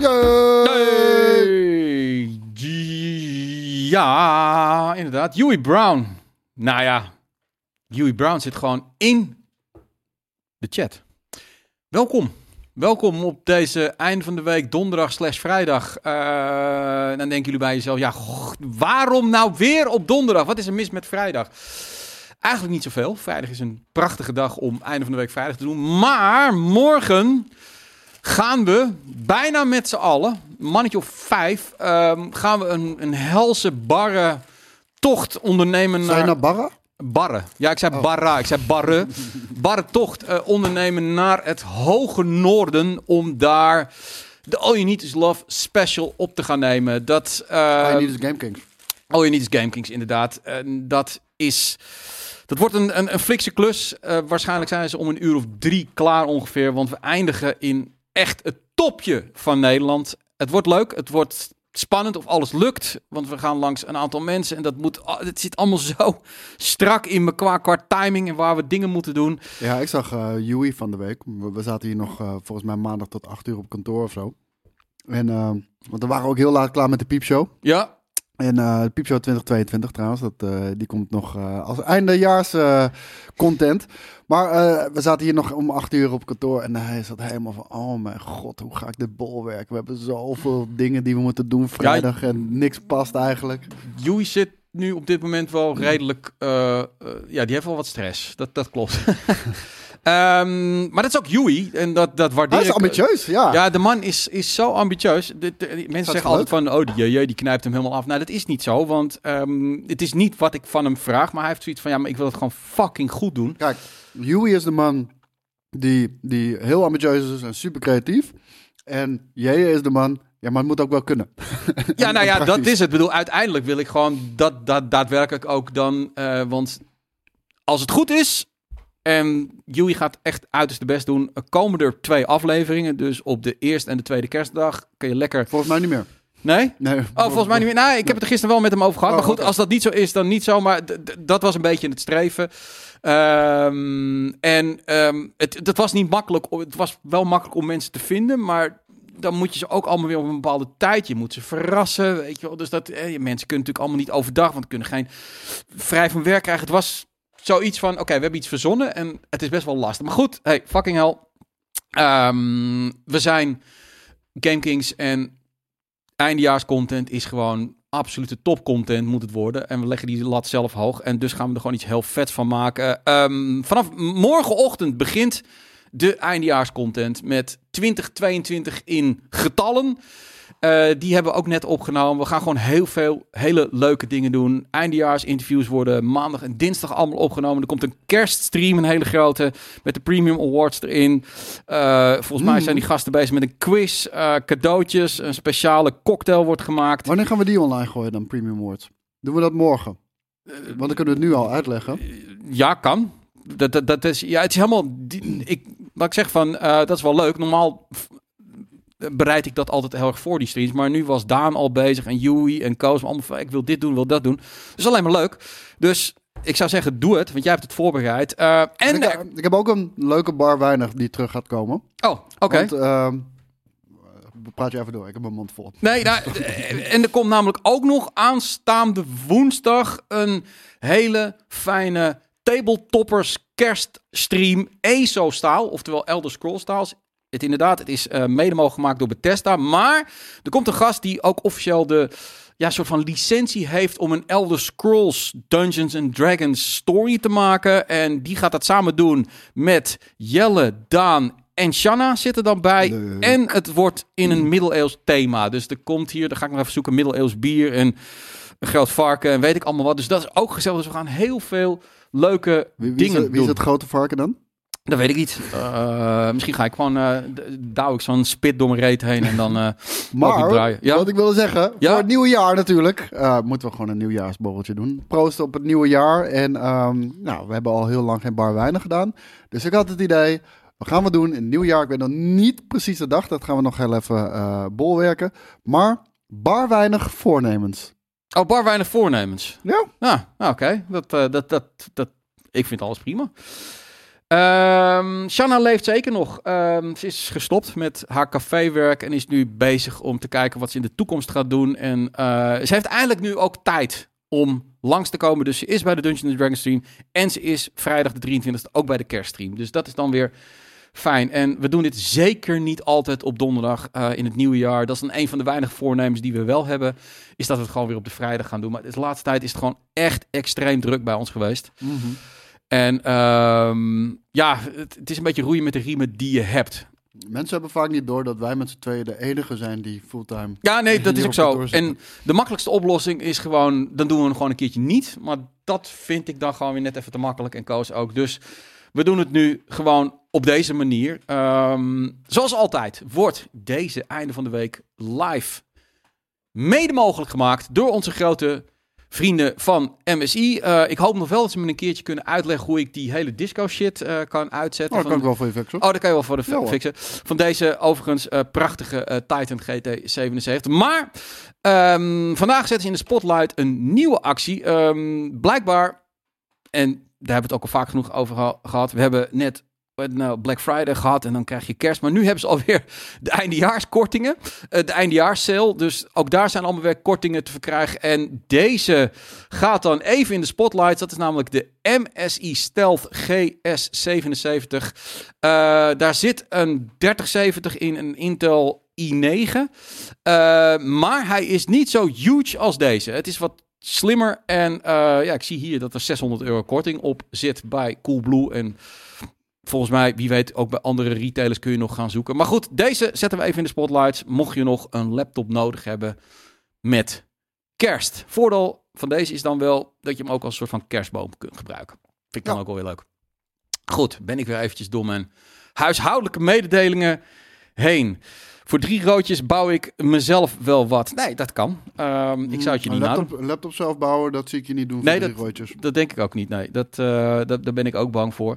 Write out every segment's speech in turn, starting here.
Hey. Ja, inderdaad. Huey Brown. Nou ja, Huey Brown zit gewoon in de chat. Welkom. Welkom op deze einde van de week, donderdag slash vrijdag. Uh, dan denken jullie bij jezelf, ja, goh, waarom nou weer op donderdag? Wat is er mis met vrijdag? Eigenlijk niet zoveel. Vrijdag is een prachtige dag om einde van de week vrijdag te doen. Maar morgen gaan we bijna met z'n allen, mannetje of vijf, um, gaan we een, een helse barre tocht ondernemen. Zijn naar barre? Barre. Ja, ik zei oh. barra. Ik zei barre. barre tocht uh, ondernemen naar het hoge noorden om daar de All You Need Is Love special op te gaan nemen. Dat, uh, All You Need Is Game Kings. All You Need Is Game Kings, inderdaad. Uh, dat is... Dat wordt een, een, een flikse klus. Uh, waarschijnlijk zijn ze om een uur of drie klaar ongeveer. Want we eindigen in echt het topje van Nederland. Het wordt leuk. Het wordt spannend of alles lukt. Want we gaan langs een aantal mensen. En dat moet. Het zit allemaal zo strak in me qua, qua timing en waar we dingen moeten doen. Ja, ik zag uh, Joey van de week. We, zaten hier nog uh, volgens mij maandag tot acht uur op kantoor of zo. En uh, want we waren ook heel laat klaar met de piepshow. Ja. En uh, de Piepshow 2022 trouwens, dat, uh, die komt nog uh, als eindejaars content. Maar we zaten hier nog om acht uur op kantoor en hij zat helemaal van, oh mijn god, hoe ga ik dit bol werken? We hebben zoveel dingen die we moeten doen vrijdag ja, en niks past eigenlijk. Joey zit nu op dit moment wel redelijk, ja, die heeft wel wat stress. Dat, dat klopt. Um, maar dat is ook Yui. En dat, dat waardeer Hij is ambitieus, ja. Ja, de man is, is zo ambitieus. De, de, mensen zeggen altijd van, oh, die, die, die knijpt hem helemaal af. Nou, dat is niet zo. Want um, het is niet wat ik van hem vraag. Maar hij heeft zoiets van, ja, maar ik wil het gewoon fucking goed doen. Kijk, Yui is de man die, die heel ambitieus is en super creatief. En Jeje is de man ja, maar het moet ook wel kunnen. Ja, nou ja, dat is het. Ik bedoel, uiteindelijk wil ik gewoon dat, dat daadwerkelijk ook dan. Uh, want als het goed is, en Yui gaat echt uiterst de best doen. Er komen er twee afleveringen. Dus op de eerste en de tweede kerstdag kun je lekker... Volgens mij niet meer. Nee? Nee. Oh, volgens mij niet meer. Nee, ik heb het er gisteren wel met hem over gehad. Oh, maar goed, als dat niet zo is, dan niet zo. Maar dat was een beetje het streven. Um, en um, het, dat was niet makkelijk. Het was wel makkelijk om mensen te vinden. Maar dan moet je ze ook allemaal weer op een bepaalde tijd. Je moet ze verrassen. Weet je wel. Dus dat, eh, mensen kunnen natuurlijk allemaal niet overdag. Want kunnen geen vrij van werk krijgen. Het was zoiets van, oké, we hebben iets verzonnen en het is best wel lastig. Maar goed, hey, fucking hell. Um, we zijn GameKings en eindejaarscontent is gewoon absolute topcontent moet het worden. En we leggen die lat zelf hoog. En dus gaan we er gewoon iets heel vets van maken. Um, vanaf morgenochtend begint de eindejaarscontent met 2022 in getallen. Uh, die hebben we ook net opgenomen. We gaan gewoon heel veel hele leuke dingen doen. Eindejaarsinterviews worden maandag en dinsdag allemaal opgenomen. Er komt een kerststream, een hele grote, met de Premium Awards erin. Uh, volgens mij zijn die gasten bezig met een quiz, uh, cadeautjes, een speciale cocktail wordt gemaakt. Wanneer gaan we die online gooien dan, Premium Awards? Doen we dat morgen? Want dan kunnen we het nu al uitleggen. Ja, kan. Dat, dat, dat is, ja, het is helemaal. Ik, wat ik zeg van, dat is wel leuk. Normaal bereid ik dat altijd heel erg voor die streams. Maar nu was Daan al bezig en Yui en Koos. Allemaal van, ik wil dit doen, wil dat doen. Dus alleen maar leuk. Dus ik zou zeggen, doe het, want jij hebt het voorbereid. Uh, en ik, ik, heb ook een leuke bar weinig die terug gaat komen. Oh, oké. Okay. Uh, praat je even door, ik heb mijn mond vol. Nee, nou, en er komt namelijk ook nog aanstaande woensdag een hele fijne tabletoppers kerststream ESO-staal, oftewel Elder Scrolls staals het inderdaad, het is uh, mede mogelijk gemaakt door Bethesda. Maar er komt een gast die ook officieel de ja, soort van licentie heeft om een Elder Scrolls Dungeons and Dragons story te maken. En die gaat dat samen doen met Jelle, Daan en Shanna zitten dan bij. En het wordt in een middeleeuws thema. Dus er komt hier, dan ga ik nog even zoeken, middeleeuws bier en een groot varken en weet ik allemaal wat. Dus dat is ook gezellig. Dus we gaan heel veel leuke wie, dingen is, wie Wie is het grote varken dan? Dat weet ik niet. Uh, misschien ga ik gewoon, uh, douw ik zo'n spit door mijn reet heen en dan uh, maar. Ja? wat ik wilde zeggen, ja? voor het nieuwe jaar natuurlijk, moeten we gewoon een nieuwjaarsborreltje doen. Proost op het nieuwe jaar. En um, nou, we hebben al heel lang geen bar weinig gedaan. Dus ik had het idee, wat gaan we doen in het nieuwjaar? Ik weet nog niet precies de dag, dat gaan we nog heel even bolwerken. Maar bar weinig voornemens. Oh, bar weinig voornemens? Ja. Ah, oké. Okay. Dat, dat, dat, dat, ik vind alles prima. Um, Shanna leeft zeker nog. Um, ze is gestopt met haar caféwerk en is nu bezig om te kijken wat ze in de toekomst gaat doen. En uh, ze heeft eindelijk nu ook tijd om langs te komen. Dus ze is bij de Dungeons Dragons stream en ze is vrijdag de 23e ook bij de kerststream. Dus dat is dan weer fijn. En we doen dit zeker niet altijd op donderdag uh, in het nieuwe jaar. Dat is dan een van de weinige voornemens die we wel hebben. Is dat we het gewoon weer op de vrijdag gaan doen. Maar de laatste tijd is het gewoon echt extreem druk bij ons geweest. Mhm. En um, ja, het, het, is een beetje roeien met de riemen die je hebt. Mensen hebben vaak niet door dat wij met z'n tweeën de enige zijn die fulltime. Ja, nee, dat is ook zo. En de makkelijkste oplossing is gewoon, dan doen we hem gewoon een keertje niet. Maar dat vind ik dan gewoon weer net even te makkelijk en Koos ook. Dus we doen het nu gewoon op deze manier. Um, zoals altijd wordt deze einde van de week live mede mogelijk gemaakt door onze grote vrienden van MSI. Uh, ik hoop nog wel dat ze me een keertje kunnen uitleggen hoe ik die hele disco shit uh, kan uitzetten. Oh, dat kan ik wel voor je fixen. Oh, dat kan je wel voor de ja, fixen. Van deze overigens uh, prachtige Titan GT77. Maar um, vandaag zetten ze in de spotlight een nieuwe actie. Um, blijkbaar, en daar hebben we het ook al vaak genoeg over gehad. We hebben net nou, Black Friday gehad en dan krijg je kerst. Maar nu hebben ze alweer de eindejaarskortingen. Uh, de eindejaarssale. Dus ook daar zijn allemaal weer kortingen te verkrijgen. En deze gaat dan even in de spotlight. Dat is namelijk de MSI Stealth GS77. Uh, daar zit een 3070 in, een Intel i9. Uh, maar hij is niet zo huge als deze. Het is wat slimmer. En ja, ik zie hier dat er 600 euro korting op zit bij Coolblue. En volgens mij, wie weet, ook bij andere retailers kun je nog gaan zoeken. Maar goed, deze zetten we even in de spotlights. Mocht je nog een laptop nodig hebben met kerst. Voordeel van deze is dan wel dat je hem ook als soort van kerstboom kunt gebruiken. Vind ik dan ook wel weer leuk. Goed, ben ik weer eventjes door mijn huishoudelijke mededelingen heen. Voor drie roodjes bouw ik mezelf wel wat. Nee, dat kan. Um, ik zou het je niet laptop, Een laptop zelf bouwen, dat zie ik je niet doen voor nee, drie dat, roodjes. dat denk ik ook niet. Nee, dat, uh, dat, daar ben ik ook bang voor.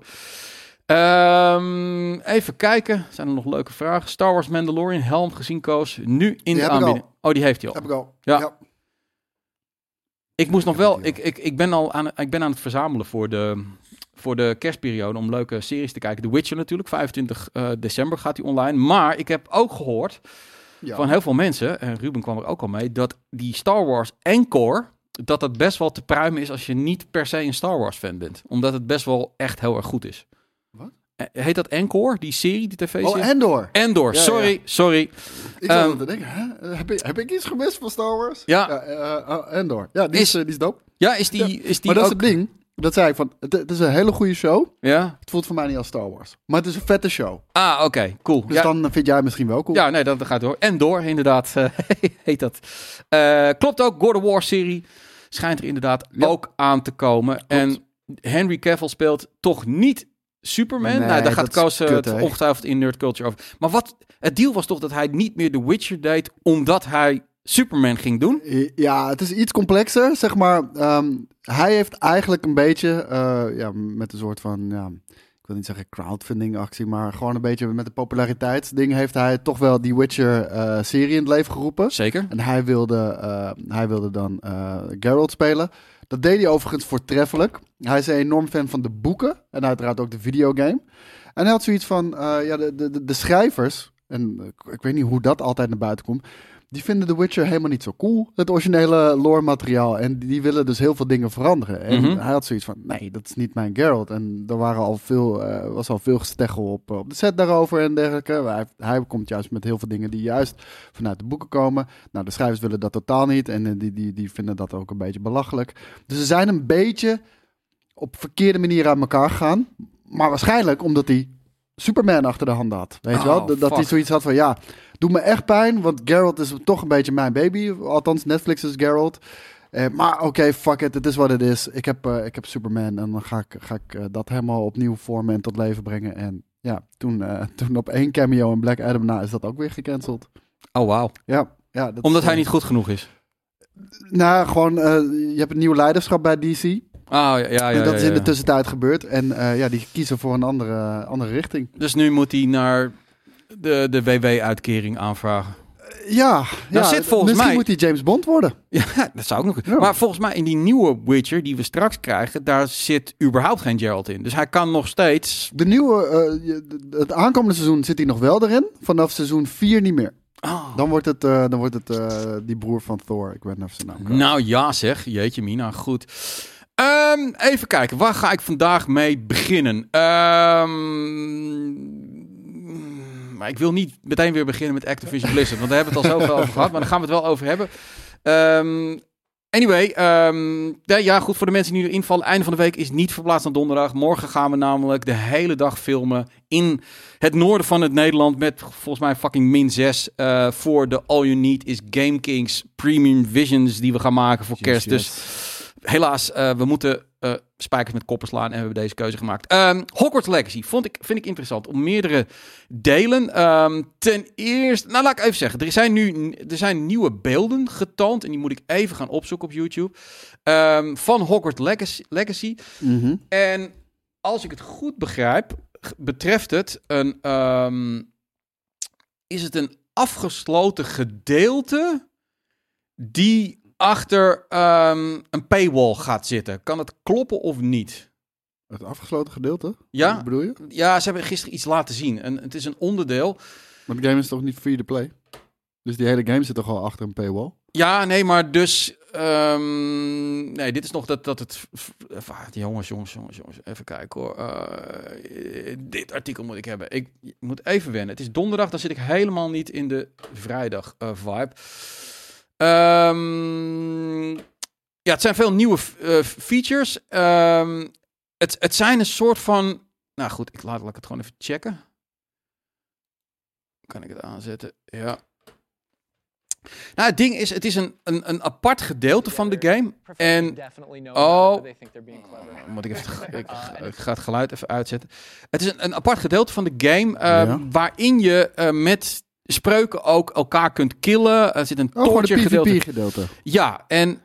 Um, even kijken. Zijn er nog leuke vragen? Star Wars Mandalorian helm gezien, Koos. Nu in die de aanbieding. Oh, die heeft hij al. Heb ik al. Ja. ja. Ik moest nog wel. Ik, ik, ik, ben al aan, ik ben aan het verzamelen voor de, voor de kerstperiode om leuke series te kijken. The Witcher natuurlijk. 25 uh, december gaat hij online. Maar ik heb ook gehoord ja. van heel veel mensen, en Ruben kwam er ook al mee, dat die Star Wars Encore, dat dat best wel te pruimen is als je niet per se een Star Wars fan bent. Omdat het best wel echt heel erg goed is. Eh, heet dat Encore, die serie, die tv-serie? Oh, Endor. Endor, Ja, sorry, ja. sorry. Ik zat um, te denken, hè? Heb, ik, heb ik iets gemist van Star Wars? Ja. eh, eh, Endor. Ja, die is, Is- eh, die is dope. Ja, is die, is die maar dat ook... is het ding. Dat zei ik van, het, het is een hele goede show. Ja? Het voelt voor mij niet als Star Wars. Maar het is een vette show. Ah, oké, cool. Dus ja, dan vind jij misschien wel cool. ja, nee, dat, gaat door. Endor, inderdaad, eh, heet dat. Eh, klopt ook, God of War-serie schijnt er inderdaad Ja. ook aan te komen. En Henry Cavill speelt toch niet Superman? Nee, nou, daar gaat Koos eh, het hè? ongetwijfeld in Nerd Culture over. Maar wat, het deal was toch dat hij niet meer The Witcher deed, omdat hij Superman ging doen? Ja, het is iets complexer, zeg maar. ehm, hij heeft eigenlijk een beetje, eh, ja, met een soort van, ja, ik wil niet zeggen crowdfunding actie, maar gewoon een beetje met de populariteitsding heeft hij toch wel die Witcher-serie in het leven geroepen. Zeker. En hij wilde, eh, hij wilde dan eh Geralt spelen. Dat deed hij overigens voortreffelijk. Hij is een enorm fan van de boeken en uiteraard ook de videogame. En hij had zoiets van, eh, ja, de, de, de- schrijvers, en eh, ik weet niet hoe dat altijd naar buiten komt, die vinden The Witcher helemaal niet zo cool, het originele lore materiaal. En die willen dus heel veel dingen veranderen. En Mhm. hij had zoiets van, nee, dat is niet mijn Geralt. En er waren al veel, eh, was al veel gesteggel op, op de set daarover en dergelijke. Hij, hij komt juist met heel veel dingen die juist vanuit de boeken komen. Nou, de schrijvers willen dat totaal niet. En eh, die, die, die vinden dat ook een beetje belachelijk. Dus ze zijn een beetje op verkeerde manier aan elkaar gegaan. Maar waarschijnlijk omdat hij Superman achter de hand had. Weet je Oh, wel? Dat, dat hij zoiets had van, ja, doet me echt pijn. Want Geralt is toch een beetje mijn baby. Althans, Netflix is Geralt. Eh, maar oké, fuck it, het is wat het is. Ik heb, eh, ik heb Superman en dan ga ik, ga ik eh, dat helemaal opnieuw vormen en tot leven brengen. En ja, toen, toen op één cameo in Black Adam na is dat ook weer gecanceld. Oh, wauw. Ja, ja dat Omdat is, hij niet goed genoeg is. Nou, gewoon, je hebt een nieuw leiderschap bij DC. Oh, ja, ja, ja. en dat is in de tussentijd gebeurd. En ja, die kiezen voor een andere, andere richting. Dus nu moet hij naar de, de WW-uitkering aanvragen. Ja, ja zit volgens misschien mij- moet hij James Bond worden. Ja, dat zou ook nog. Ja. Maar volgens mij in die nieuwe Witcher die we straks krijgen, daar zit überhaupt geen Geralt in. Dus hij kan nog steeds. De nieuwe, eh, het aankomende seizoen zit hij nog wel erin. Vanaf seizoen 4 niet meer. Oh. Dan wordt het, eh, dan wordt het eh, die broer van Thor. Ik weet niet of zijn naam. Nou ja, zeg. Jeetje, Mina. Goed. Ehm, even kijken. Waar ga ik vandaag mee beginnen? Ehm, maar ik wil niet meteen weer beginnen met Activision Blizzard. Want daar hebben we het al zoveel over gehad. Maar daar gaan we het wel over hebben. Ehm, anyway. ehm, ja, ja, goed. Voor de mensen die nu invallen. Einde van de week is niet verplaatst naar donderdag. Morgen gaan we namelijk de hele dag filmen in het noorden van het Nederland. Met volgens mij fucking min 6. eh, voor de All You Need is Game Kings Premium Visions. Die we gaan maken voor kerst. Dus helaas, eh, we moeten eh, spijkers met koppen slaan en we hebben deze keuze gemaakt. Ehm, Hogwarts Legacy vond ik, vind ik interessant om meerdere delen. Ehm, ten eerste, nou laat ik even zeggen, er zijn nu er zijn nieuwe beelden getoond en die moet ik even gaan opzoeken op YouTube Ehm, van Hogwarts Legacy. Legacy. Mhm. En als ik het goed begrijp, betreft het een, is het een afgesloten gedeelte die achter ehm, een paywall gaat zitten. Kan het kloppen of niet? Het afgesloten gedeelte? Ja. Wat bedoel je? Ja, ze hebben gisteren iets laten zien. En het is een onderdeel. Want de game is toch niet free to play? Dus die hele game zit toch al achter een paywall? Ja, nee, maar dus. ehm, nee, dit is nog dat, dat het. Ah, jongens, jongens, jongens, jongens. Even kijken hoor. Eh, dit artikel moet ik hebben. Ik moet even wennen. Het is donderdag, dan zit ik helemaal niet in de vrijdag eh, Ehm, ja, het zijn veel nieuwe eh, features. Ehm, het, het zijn een soort van. Nou goed, ik laat, laat ik het gewoon even checken. Kan ik het aanzetten? Ja. Nou, het ding is, het is een, een, een apart gedeelte van de game. En oh, moet ik even, ik, ik ga het geluid even uitzetten. Het is een, een apart gedeelte van de game eh, Ja. waarin je eh, met spreuken ook elkaar kunt killen. Er zit een Oh, torture gedeelte. PvP-gedeelte. Ja, en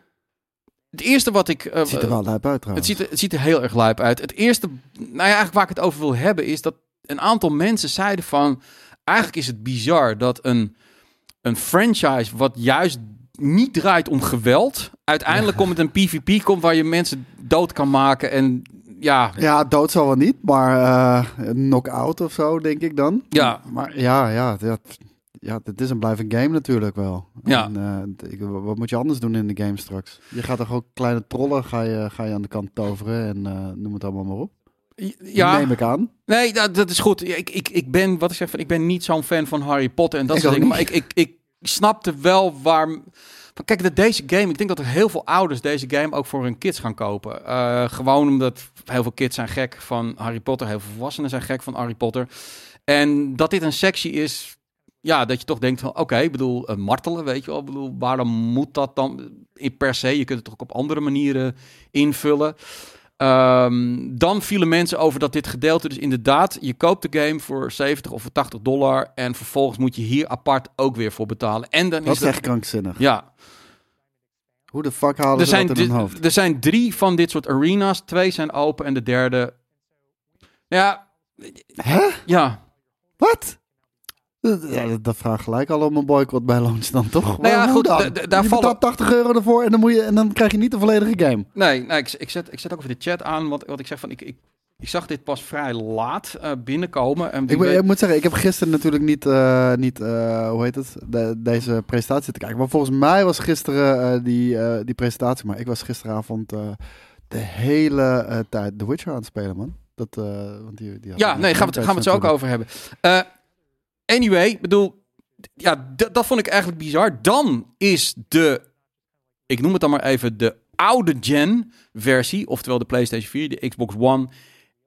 het eerste wat ik. eh, Het ziet er wel lijp uit het ziet, er, het ziet er heel erg lijp uit. Het eerste, nou ja, eigenlijk waar ik het over wil hebben, is dat een aantal mensen zeiden van, eigenlijk is het bizar dat een, een franchise wat juist niet draait om geweld, uiteindelijk komt het een PvP komt waar je mensen dood kan maken en ja, Ja, dood zal wel niet, maar een knock-out of zo, denk ik dan. Ja. Maar ja, ja, ja, ja, het is een blijvend game natuurlijk wel. Ja. En, eh, wat moet je anders doen in de game straks? Je gaat toch ook kleine trollen ga je, ga je aan de kant toveren en eh, noem het allemaal maar op. ja. Neem ik aan. Nee, dat, dat is goed. Ik, ik, ik ben, wat ik zeg, van, ik ben niet zo'n fan van Harry Potter en dat Ik soort dingen. Maar ik, ik, ik snapte wel waar. Kijk, dat deze game, ik denk dat er heel veel ouders deze game ook voor hun kids gaan kopen. Eh, gewoon omdat heel veel kids zijn gek van Harry Potter, heel veel volwassenen zijn gek van Harry Potter. En dat dit een sectie is, ja, dat je toch denkt van, oké, ik bedoel, eh, martelen, weet je wel. Ik bedoel, waarom moet dat dan in per se? Je kunt het toch ook op andere manieren invullen. Ehm, dan vielen mensen over dat dit gedeelte dus inderdaad, je koopt de game voor 70 of voor 80 dollar en vervolgens moet je hier apart ook weer voor betalen. En dan Dat is echt krankzinnig. ja, Hoe de fuck halen er ze zijn, dat in hun hoofd? er zijn drie van dit soort arenas, twee zijn open en de derde, ja, Hè? ja. Wat? Ja, dat, vraagt gelijk al om een boycott bij launch dan, toch? Nou ja, Hoe goed, dan? daar je vallen- betaalt 80 euro ervoor en dan, moet je, en dan krijg je niet de volledige game. Nee, nee ik, ik, zet, ik zet ook even de chat aan, wat, wat ik zeg van, ik, ik, ik zag dit pas vrij laat eh, binnenkomen. En Ik, ben- weet- ik moet zeggen, ik heb gisteren natuurlijk niet, eh, niet eh, hoe heet het, de- deze presentatie te kijken. Maar volgens mij was gisteren die, die presentatie, maar ik was gisteravond de hele tijd The Witcher aan het spelen, man. Dat, want die, die Ja, nee, gaan we, het, gaan we het zo ook over hebben. Anyway, bedoel, ja, dat vond ik eigenlijk bizar. Dan is de, ik noem het dan maar even, de oude gen versie, oftewel de PlayStation 4, de Xbox One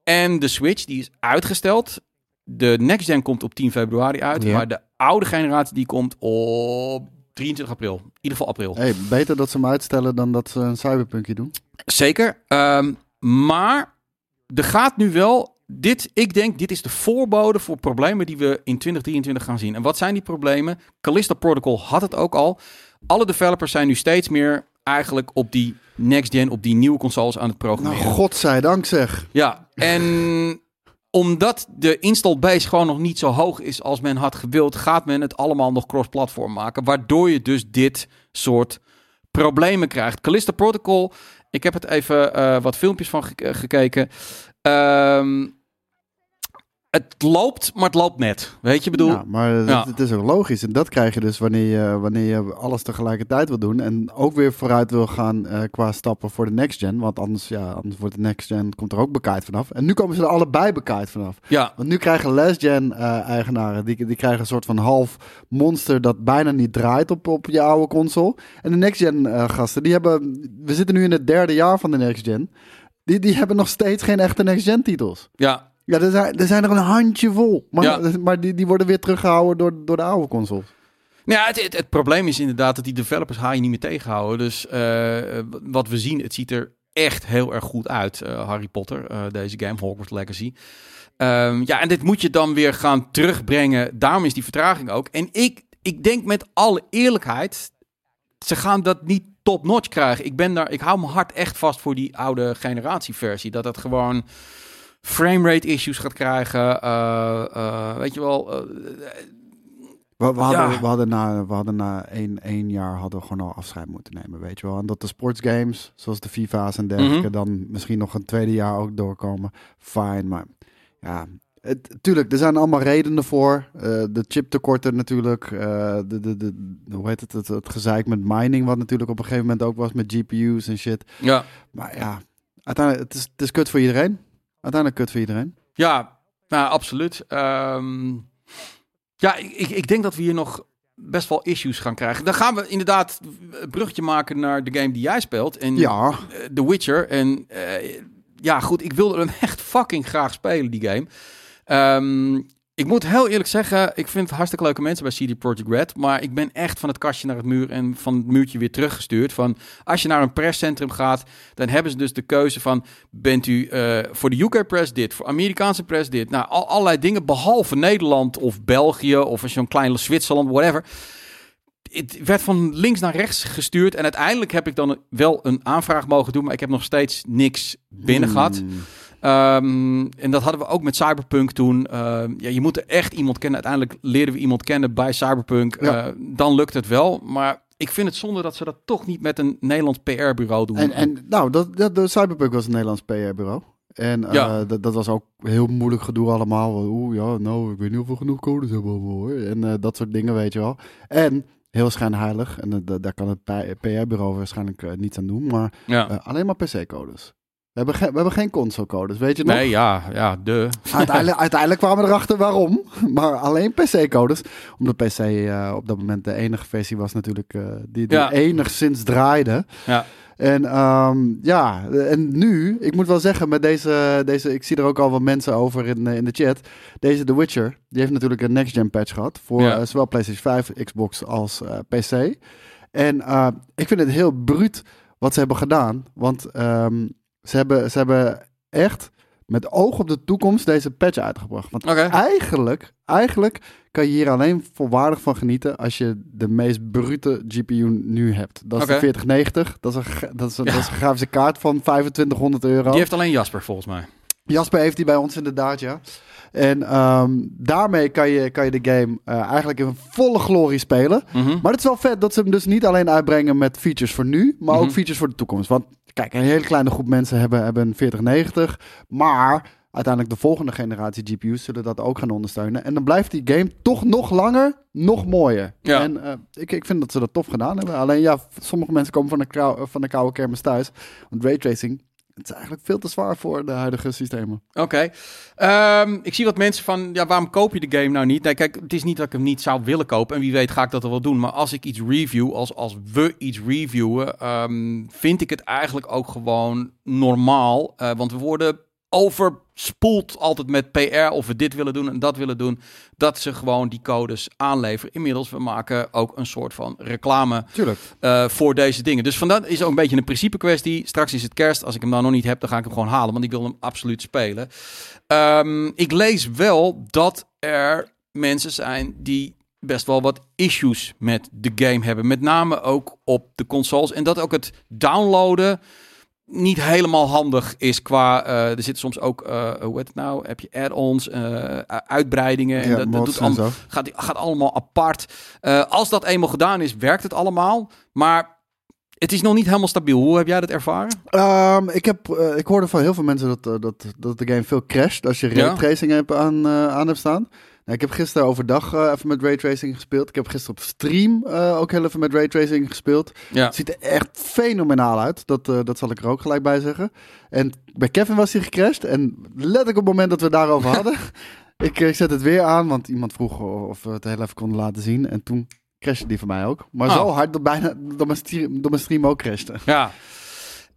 en de Switch, die is uitgesteld. De next gen komt op 10 februari uit, Ja. maar de oude generatie die komt op 23 april. In ieder geval april. Hey, beter dat ze hem uitstellen dan dat ze een cyberpunkje doen. Zeker. Ehm, maar er gaat nu wel. Dit, ik denk, dit is de voorbode voor problemen die we in 2023 gaan zien. En wat zijn die problemen? Callisto Protocol had het ook al. Alle developers zijn nu steeds meer eigenlijk op die next gen, op die nieuwe consoles aan het Nou, programmeren. godzijdank zeg. Ja, en omdat de install base gewoon nog niet zo hoog is als men had gewild, gaat men het allemaal nog cross-platform maken. Waardoor je dus dit soort problemen krijgt. Callisto Protocol, ik heb het even uh, wat filmpjes van gekeken. Um, het loopt, maar het loopt net. Weet je, bedoel. Ja, maar Het, is ook logisch. En dat krijg je dus wanneer je, wanneer je alles tegelijkertijd wil doen. En ook weer vooruit wil gaan uh, qua stappen voor de next gen. Want anders, ja, anders wordt de next gen komt er ook bekaaid vanaf. En nu komen ze er allebei bekaaid vanaf. Ja. Want nu krijgen last gen uh, eigenaren, die, die krijgen een soort van half monster dat bijna niet draait op, op je oude console. En de next gen uh, gasten, die hebben, we zitten nu in het derde jaar van de next gen. Die, die hebben nog steeds geen echte next gen titels. Ja, ja, er zijn, er zijn er een handje vol. Maar, maar die, die worden weer teruggehouden door, door de oude consoles. Nou ja, het, het, probleem is inderdaad dat die developers haal je niet meer tegenhouden. Dus uh, wat we zien, het ziet er echt heel erg goed uit, uh, Harry Potter, uh, deze game, Hogwarts Legacy. Um, ja, en dit moet je dan weer gaan terugbrengen. Daarom is die vertraging ook. En ik, ik denk met alle eerlijkheid, ze gaan dat niet top-notch krijgen. Ik, ben daar, ik hou mijn hart echt vast voor die oude generatieversie. Dat het gewoon framerate issues gaat krijgen. Uh, uh, weet je wel. Uh, we, we, hadden, we, hadden na, we hadden na één, één jaar hadden we gewoon al afscheid moeten nemen, weet je wel. En dat de sportsgames, zoals de FIFA's en dergelijke, mm -hmm. dan misschien nog een tweede jaar ook doorkomen. Fine, maar ja, het, tuurlijk, er zijn allemaal redenen voor. Uh, de chiptekorten natuurlijk. Uh, de, de, de, hoe heet het, het? Het gezeik met mining, wat natuurlijk op een gegeven moment ook was met GPU's en shit. Ja. Maar ja, uiteindelijk, het is, het is kut voor iedereen uiteindelijk kut voor iedereen. Ja, nou, absoluut. Um, ja, ik, ik denk dat we hier nog best wel issues gaan krijgen. Dan gaan we inderdaad een bruggetje maken naar de game die jij speelt. En ja. Eh, The Witcher. En uh, ja, goed, ik wilde hem echt fucking graag spelen, die game. Um, ik moet heel eerlijk zeggen, ik vind hartstikke leuke mensen bij CD Projekt Red. Maar ik ben echt van het kastje naar het muur en van het muurtje weer teruggestuurd. Van als je naar een presscentrum gaat, dan hebben ze dus de keuze van: bent u uh, voor de UK press dit, voor Amerikaanse press dit. Nou, al, allerlei dingen, behalve Nederland of België of zo'n klein Zwitserland, whatever. Het werd van links naar rechts gestuurd. En uiteindelijk heb ik dan wel een aanvraag mogen doen, maar ik heb nog steeds niks binnen hmm. Um, en dat hadden we ook met Cyberpunk toen. Uh, ja, je moet er echt iemand kennen. Uiteindelijk leerden we iemand kennen bij Cyberpunk. Ja. Uh, dan lukt het wel. Maar ik vind het zonde dat ze dat toch niet met een Nederlands PR-bureau doen. En, en nou, dat, dat, de Cyberpunk was een Nederlands PR-bureau. En uh, ja. dat, dat was ook heel moeilijk gedoe allemaal. Oeh, ja, nou, ik weet niet of we genoeg codes hebben hoor. En uh, dat soort dingen, weet je wel. En heel schijnheilig. En daar kan het PR-bureau waarschijnlijk niets aan doen. Maar ja. alleen maar PC-codes. We hebben, we hebben geen consolecodes, weet je nog? Nee, ja, ja, de. Uiteindelijk, uiteindelijk kwamen we erachter waarom. Maar alleen PC-codes. Omdat PC uh, op dat moment de enige versie was natuurlijk uh, die, die ja. enigszins draaide. Ja. En um, ja, en nu, ik moet wel zeggen, met deze, deze ik zie er ook al wat mensen over in, in de chat. Deze The Witcher, die heeft natuurlijk een next-gen patch gehad. Voor ja. uh, zowel PlayStation 5, Xbox als PC. En ik vind het heel bruut wat ze hebben gedaan. Want um, ze hebben, ze hebben echt met oog op de toekomst deze patch uitgebracht. Want okay. eigenlijk, eigenlijk kan je hier alleen volwaardig van genieten als je de meest brute GPU nu hebt. Dat is okay. de 4090. Dat is, een, dat, is een, ja. dat is een grafische kaart van 2500 euro. Die heeft alleen Jasper volgens mij. Jasper heeft die bij ons inderdaad, ja. En um, daarmee kan je, kan je de game uh, eigenlijk in volle glorie spelen. Mm -hmm. Maar het is wel vet dat ze hem dus niet alleen uitbrengen met features voor nu, maar mm -hmm. ook features voor de toekomst. Want kijk, een hele kleine groep mensen hebben, hebben een 4090, maar uiteindelijk de volgende generatie GPU's zullen dat ook gaan ondersteunen. En dan blijft die game toch nog langer, nog mooier. Ja. En uh, ik, ik vind dat ze dat tof gedaan hebben. Alleen ja, sommige mensen komen van de, kou, van de koude kermis thuis. Want raytracing het is eigenlijk veel te zwaar voor de huidige systemen. Oké. Um, ik zie wat mensen van, ja, waarom koop je de game nou niet? Nee, kijk, het is niet dat ik hem niet zou willen kopen. En wie weet ga ik dat er wel doen. Maar als ik iets review, als, als we iets reviewen, um, vind ik het eigenlijk ook gewoon normaal. Uh, want we worden overspoelt altijd met PR of we dit willen doen en dat willen doen. Dat ze gewoon die codes aanleveren. Inmiddels, we maken ook een soort van reclame uh, voor deze dingen. Dus vandaar is ook een beetje een principe kwestie. Straks is het kerst. Als ik hem dan nog niet heb, dan ga ik hem gewoon halen. Want ik wil hem absoluut spelen. Um, ik lees wel dat er mensen zijn die best wel wat issues met de game hebben. Met name ook op de consoles. En dat ook het downloaden niet helemaal handig is qua. Uh, er zitten soms ook, uh, hoe heet het nou? Heb je add-ons, uh, uitbreidingen. En Ja, dat, dat doet allemaal, gaat, gaat allemaal apart. Eh, als dat eenmaal gedaan is, werkt het allemaal. Maar het is nog niet helemaal stabiel. Hoe heb jij dat ervaren? Ehm, ik, heb, eh, ik hoorde van heel veel mensen dat, eh, dat, dat de game veel crasht als je Ja. raytracing hebt aan, eh, aan hebt staan. Nou, ik heb gisteren overdag eh, even met raytracing gespeeld. Ik heb gisteren op stream eh, ook heel even met raytracing gespeeld. Ja. Het ziet er echt fenomenaal uit. Dat, eh, dat zal ik er ook gelijk bij zeggen. En bij Kevin was hij gecrashed. En letterlijk op het moment dat we daarover hadden. ik, ik zet het weer aan, want iemand vroeg of we het heel even konden laten zien. En toen crashte die van mij ook. Maar Oh. zo hard dat bijna dat mijn stream, dat mijn stream ook crashte. Ja.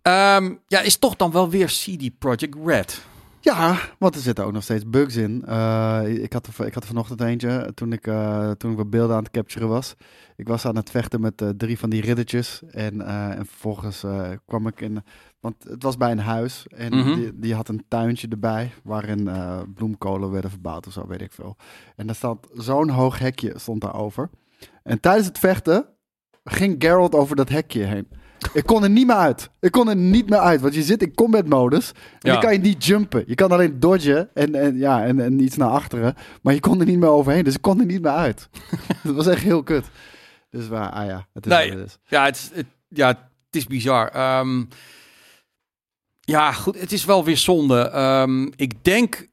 Ehm, ja, is toch dan wel weer CD Projekt Red. Ja, want er zitten ook nog steeds bugs in. Eh, ik, had er, ik had er vanochtend eentje toen ik, eh, toen ik wat beelden aan het capturen was. Ik was aan het vechten met eh, drie van die riddertjes. En, en vervolgens kwam ik in... Want het was bij een huis en Mhm. die, die had een tuintje erbij... waarin bloemkolen werden verbouwd of zo, weet ik veel. En daar stond zo'n hoog hekje stond daarover. En tijdens het vechten ging Geralt over dat hekje heen. Ik kon er niet meer uit. Ik kon er niet meer uit. Want je zit in combat modus. En Ja. dan kan je niet jumpen. Je kan alleen dodgen en, en, ja, en, en iets naar achteren. Maar je kon er niet meer overheen. Dus ik kon er niet meer uit. dat was echt heel kut. Dus waar, ah ja, het is Nee. wat het is. Ja, het, is- het, ja, het is bizar. Ehm, ja, goed, het is wel weer zonde. Ehm, ik denk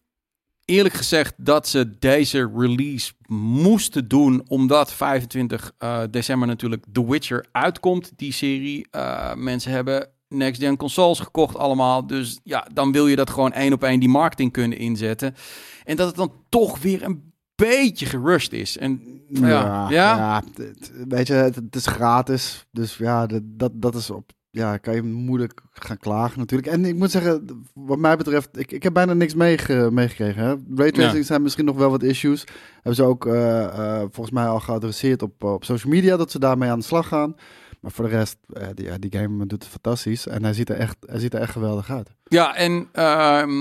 eerlijk gezegd dat ze deze release moesten doen, omdat 25 eh, december natuurlijk The Witcher uitkomt, die serie. Eh, mensen hebben next-gen consoles gekocht allemaal, dus ja, dan wil je dat gewoon één op één die marketing kunnen inzetten. En dat het dan toch weer een beetje gerushed is. En ja, ja, ja, het- weet je, het, het is gratis. Dus ja, dat, dat is op. Ja, kan je moeilijk gaan klagen natuurlijk. En ik moet zeggen, wat mij betreft, ik, ik heb bijna niks meege- meegekregen. Hè? Raytracing Ja. zijn misschien nog wel wat issues. Hebben ze ook eh, eh, volgens mij al geadresseerd op, op social media dat ze daarmee aan de slag gaan. Maar voor de rest, eh, die, ja, die game doet het fantastisch. En hij ziet er echt, hij ziet er echt geweldig uit. Ja, en ehm,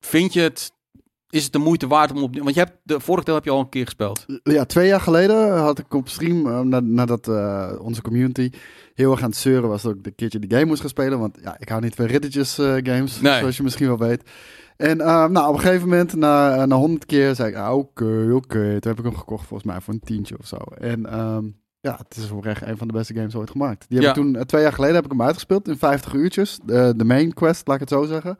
vind je het, is het de moeite waard om op, want je hebt de vorige deel heb je al een keer gespeeld. Ja, twee jaar geleden had ik op stream, eh, na- nadat eh, onze community heel erg aan het zeuren was, dat ik een keertje die game moest gaan spelen. Want ja, ik hou niet van riddertjes eh, games, Nee. zoals je misschien wel weet. En nou, op een gegeven moment, na, na 100 keer, zei ik, ah, oké, oké. Toen heb ik hem gekocht volgens mij voor een tientje of zo. En ehm, ja, het is oprecht een van de beste games ooit gemaakt. Die heb Ja. ik toen, twee jaar geleden heb ik hem uitgespeeld in 50 uurtjes. De, de main quest, laat ik het zo zeggen.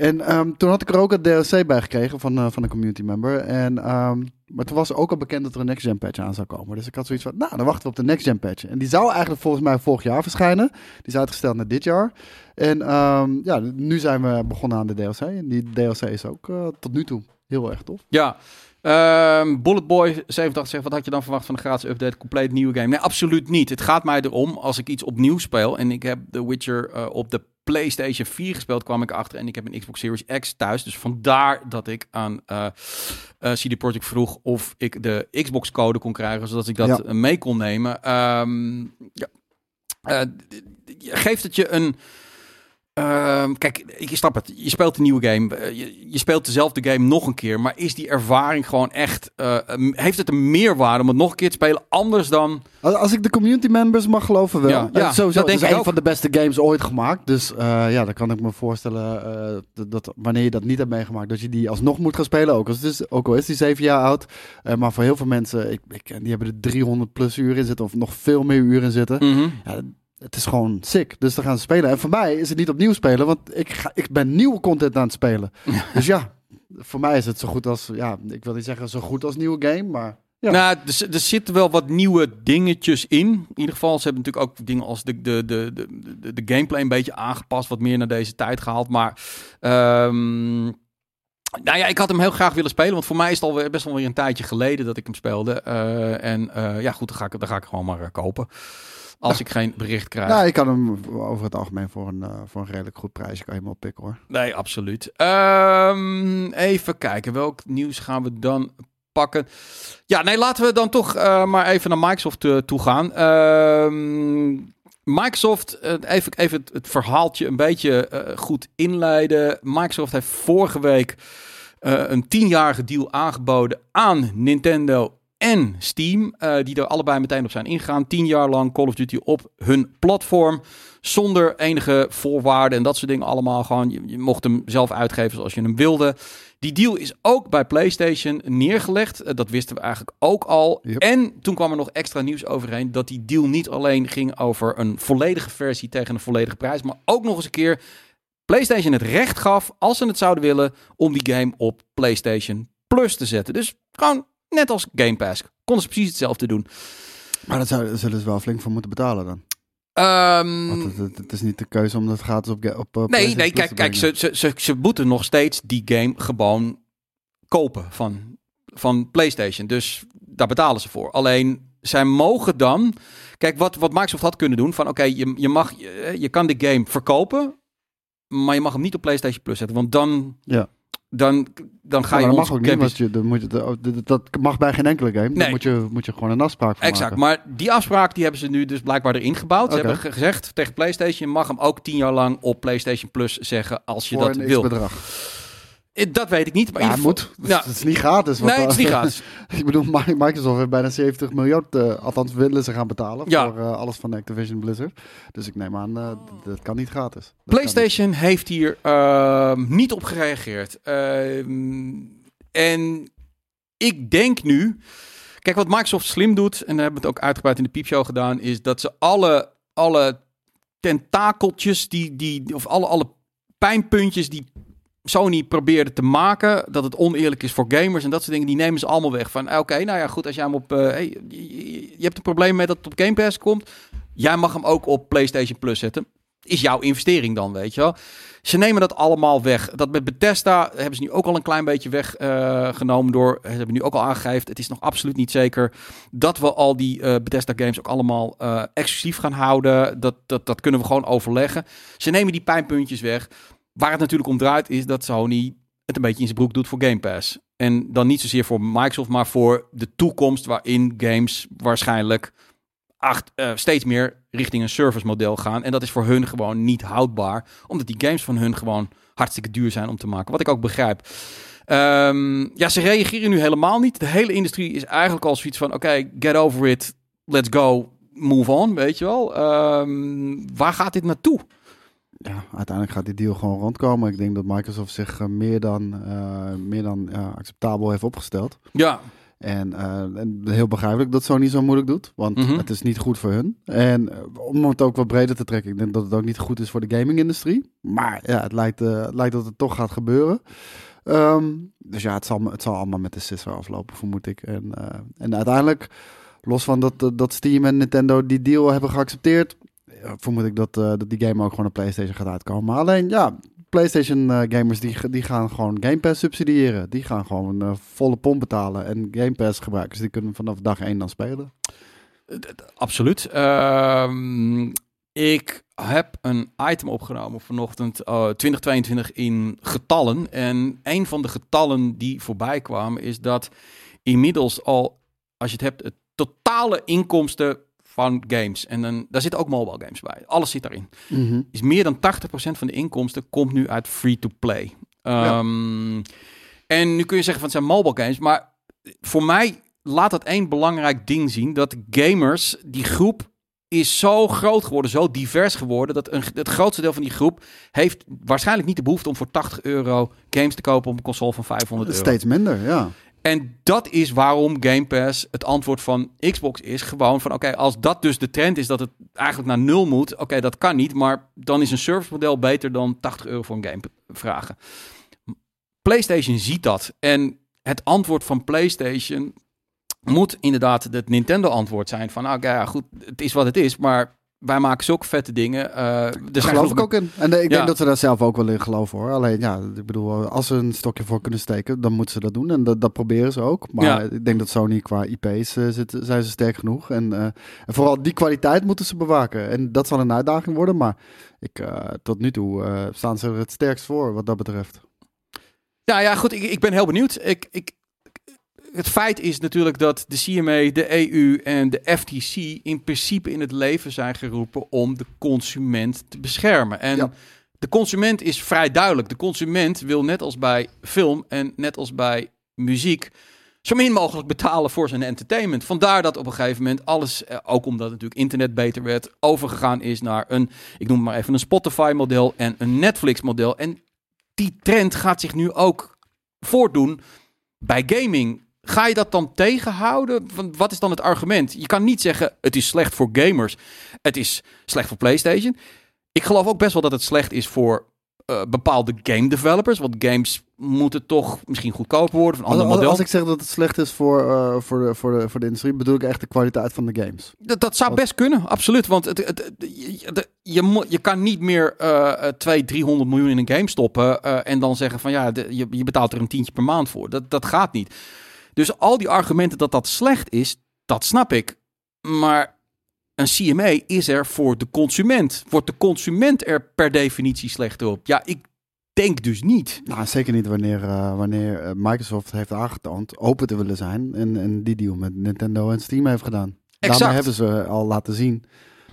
En ehm, toen had ik er ook een DLC bij gekregen van, eh, van een community member. En, ehm, maar toen was ook al bekend dat er een next gen patch aan zou komen. Dus ik had zoiets van, nou, dan wachten we op de next gen patch. En die zou eigenlijk volgens mij vorig jaar verschijnen. Die is uitgesteld naar dit jaar. En ehm, ja, nu zijn we begonnen aan de DLC. En die DLC is ook eh, tot nu toe heel erg tof. Ja. Ehm Bullet Boy 87 zegt, wat had je dan verwacht van een gratis update, compleet nieuwe game? Nee, absoluut niet. Het gaat mij erom, als ik iets opnieuw speel en ik heb The Witcher eh, op de PlayStation 4 gespeeld, kwam ik achter en ik heb een Xbox Series X thuis. Dus vandaar dat ik aan eh eh, CD Projekt vroeg of ik de Xbox code kon krijgen, zodat ik dat Ja. mee kon nemen. Ehm, ja. Eh, geeft het je een... Ehm, kijk, ik snap het. Je speelt een nieuwe game. Eh, Je, je speelt dezelfde game nog een keer. Maar is die ervaring gewoon echt... eh, heeft het een meerwaarde om het nog een keer te spelen? Anders dan... Als, ik de community members mag geloven wel. Ja, Ja, ja, sowieso. dat het is een ook. van de beste games ooit gemaakt. Dus eh, ja, dan kan ik me voorstellen dat, dat wanneer je dat niet hebt meegemaakt, dat je die alsnog moet gaan spelen. Ook, als het is, ook al is die zeven jaar oud. Maar voor heel veel mensen, ik, ik, die hebben er 300 plus uur in zitten of nog veel meer uren in zitten. Mhm. Ja, het is gewoon sick. Dus dan gaan ze spelen. En voor mij is het niet opnieuw spelen, want ik, ga, ik ben nieuwe content aan het spelen. Dus ja, voor mij is het zo goed als, ja, ik wil niet zeggen zo goed als nieuwe game, maar Ja. Nou, er, er zitten wel wat nieuwe dingetjes in. In ieder geval, ze hebben natuurlijk ook dingen als de, de, de, de, de, gameplay een beetje aangepast. Wat meer naar deze tijd gehaald. Maar ehm, nou ja, ik had hem heel graag willen spelen. Want voor mij is het alweer best wel weer een tijdje geleden dat ik hem speelde. Eh, en eh, ja, goed, dan ga ik, dan ga ik gewoon maar eh, kopen. Als ik geen bericht krijg. Nou, je kan hem over het algemeen voor een, eh, voor een redelijk goed prijsje kan je hem oppikken hoor. Nee, absoluut. Ehm, even kijken, welk nieuws gaan we dan pakken? Ja, nee, laten we dan toch eh, maar even naar Microsoft eh, toe gaan. Ehm, Microsoft, even, even het, het verhaaltje een beetje goed inleiden. Microsoft heeft vorige week een tienjarige deal aangeboden aan Nintendo en Steam, uh, die er allebei meteen op zijn ingegaan. Tien jaar lang Call of Duty op hun platform. Zonder enige voorwaarden en dat soort dingen allemaal. Gewoon, je, je mocht hem zelf uitgeven zoals je hem wilde. Die deal is ook bij PlayStation neergelegd. Uh, dat wisten we eigenlijk ook al. Yep. En toen kwam er nog extra nieuws overheen dat die deal niet alleen ging over een volledige versie tegen een volledige prijs, maar ook nog eens een keer PlayStation het recht gaf, als ze het zouden willen, om die game op PlayStation Plus te zetten. Dus gewoon net als Game Pass. Konden ze precies hetzelfde doen. Maar daar zou- daar zullen ze wel flink voor moeten betalen dan. Want het, het, het is niet de keuze om dat gratis op, op eh, nee, nee, kijk, kijk ze, ze, ze, ze moeten nog steeds die game gewoon kopen van, van PlayStation. Dus daar betalen ze voor. Alleen, zij mogen dan... Kijk, wat, wat Microsoft had kunnen doen, van oké, je, je, mag, je, je kan de game verkopen, maar je mag hem niet op PlayStation Plus zetten. Want dan, Ja. Dan, dan ga Ja, je dat mag ook niet, want je, dan moet je, dat- dat mag bij geen enkele game. Nee. Dan moet je, moet je gewoon een afspraak van Exact, maken. maar die afspraak die hebben ze nu dus blijkbaar erin gebouwd. Ze hebben ge- gezegd tegen PlayStation, je mag hem ook tien jaar lang op PlayStation Plus zeggen als je voor dat een wil. x-bedrag. Eh, Dat weet ik niet, maar Ja, moet. Ja. Het is niet gratis. Nee, het is niet gratis. ik bedoel, Mi- Microsoft heeft bijna 70 miljard, eh, althans willen ze gaan betalen Ja. voor eh, alles van Activision Blizzard. Dus ik neem aan, d- dat kan niet gratis. Dat PlayStation heeft hier ehm, niet op gereageerd. Ehm, en ik denk nu... Kijk, wat Microsoft slim doet, en daar hebben we het ook uitgebreid in de piepshow gedaan, is dat ze alle, alle tentakeltjes, die, die, of alle, alle pijnpuntjes die Sony probeerde te maken, dat het oneerlijk is voor gamers en dat soort dingen, die nemen ze allemaal weg. Van, eh, oké, nou ja, goed, als jij hem op... eh, je, hebt een probleem met dat het op Game Pass komt, jij mag hem ook op PlayStation Plus zetten. Is jouw investering dan, weet je wel? Ze nemen dat allemaal weg. Dat met Bethesda hebben ze nu ook al een klein beetje weggenomen door... Ze hebben nu ook al aangegeven, het is nog absoluut niet zeker... dat we al die eh, Bethesda games ook allemaal eh, exclusief gaan houden. Dat, dat, dat kunnen we gewoon overleggen. Ze nemen die pijnpuntjes weg. Waar het natuurlijk om draait is dat Sony het een beetje in zijn broek doet voor Game Pass. En dan niet zozeer voor Microsoft, maar voor de toekomst waarin games waarschijnlijk eh, steeds meer richting een service model gaan. En dat is voor hun gewoon niet houdbaar, omdat die games van hun gewoon hartstikke duur zijn om te maken. Wat ik ook begrijp. Ehm, ja, ze reageren nu helemaal niet. De hele industrie is eigenlijk al zoiets van: oké, get over it, let's go, move on, weet je wel. Ehm, waar gaat dit naartoe? Ja, uiteindelijk gaat die deal gewoon rondkomen. Ik denk dat Microsoft zich eh, meer dan, eh, meer dan acceptabel heeft opgesteld. Ja, En, eh, en heel begrijpelijk dat Sony zo moeilijk doet, want Mhm. het is niet goed voor hun. En om het ook wat breder te trekken, ik denk dat het ook niet goed is voor de gaming-industrie. Maar ja, het lijkt, het lijkt dat het toch gaat gebeuren. Ehm, dus ja, het zal, het zal allemaal met de sisser aflopen, vermoed ik. En, en uiteindelijk, los van dat, dat- Steam en Nintendo die deal hebben geaccepteerd, vermoed ik dat, eh, dat die game ook gewoon op PlayStation gaat uitkomen. Maar alleen, ja, PlayStation eh, gamers die, die gaan gewoon Game Pass subsidiëren. Die gaan gewoon eh, volle pomp betalen. En Game Pass gebruikers die kunnen vanaf dag 1 dan spelen. absoluut. Ehm, ik heb een item opgenomen vanochtend, eh, 2022 in getallen. En een van de getallen die voorbij kwamen is dat inmiddels al, als je het hebt, het totale inkomsten van games. En dan, daar zitten ook mobile games bij. Alles zit daarin. Is meer dan 80% van de inkomsten komt nu uit free-to-play. Ehm, En nu kun je zeggen van het zijn mobile games, maar voor mij laat dat één belangrijk ding zien. Dat gamers, die groep is zo groot geworden, zo divers geworden, dat een, het grootste deel van die groep heeft waarschijnlijk niet de behoefte om voor 80 euro games te kopen op een console van 500 euro. Steeds minder, ja. En dat is waarom Game Pass het antwoord van Xbox is. Gewoon van, oké, als dat dus de trend is dat het eigenlijk naar nul moet. Oké, dat kan niet, maar dan is een service model beter dan 80 euro voor een game vragen. PlayStation ziet dat. En het antwoord van PlayStation moet inderdaad het Nintendo antwoord zijn. Van, oké, ja, goed, het is wat het is, maar wij maken zulke vette dingen. Eh er Daar geloof ik ook in. En eh, ik Ja. denk dat ze daar zelf ook wel in geloven hoor. Alleen ja, ik bedoel, als ze een stokje voor kunnen steken, dan moeten ze dat doen. En dat, dat proberen ze ook. Maar Ja. ik denk dat Sony qua IP's eh, zitten, zijn ze sterk genoeg. En, eh, en vooral die kwaliteit moeten ze bewaken. En dat zal een uitdaging worden. Maar ik, eh, tot nu toe eh, staan ze er het sterkst voor wat dat betreft. Ja, ja, goed. Ik, ik ben heel benieuwd. Ik, ik, het feit is natuurlijk dat de CMA, de EU en de FTC in principe in het leven zijn geroepen om de consument te beschermen. En Ja. de consument is vrij duidelijk. De consument wil net als bij film en net als bij muziek zo min mogelijk betalen voor zijn entertainment. Vandaar dat op een gegeven moment alles, eh, ook omdat natuurlijk internet beter werd, overgegaan is naar een, ik noem maar even een Spotify-model en een Netflix-model. En die trend gaat zich nu ook voordoen bij gaming. Ga je dat dan tegenhouden? Wat is dan het argument? Je kan niet zeggen het is slecht voor gamers. Het is slecht voor PlayStation. Ik geloof ook best wel dat het slecht is voor uh, bepaalde game developers. Want games moeten toch misschien goedkoper worden. Van andere als, als ik zeg dat het slecht is voor, uh, voor, de, voor, de, voor de industrie, bedoel ik echt de kwaliteit van de games. Dat, dat zou best kunnen, absoluut. Want het, het, je, je, je kan niet meer uh, 200, 300 miljoen in een game stoppen. Uh, en dan zeggen van ja, de, je, je betaalt er een tientje per maand voor. Dat, dat gaat niet. Dus al die argumenten dat dat slecht is, dat snap ik. Maar een CMA is er voor de consument. Wordt de consument er per definitie slechter op? Ja, ik denk dus niet. Nou, zeker niet wanneer, uh, wanneer eh, Microsoft heeft aangetoond open te willen zijn. En, en die deal met Nintendo en Steam heeft gedaan. Exact. Daarmee hebben ze al laten zien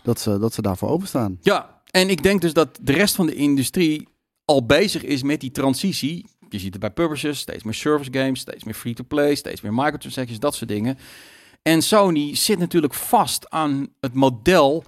dat ze, dat ze daarvoor openstaan. Ja, en ik denk dus dat de rest van de industrie al bezig is met die transitie. Je ziet het bij publishers, steeds meer service games, steeds meer free-to-play, steeds meer microtransactions, dat soort dingen. En Sony zit natuurlijk vast aan het model,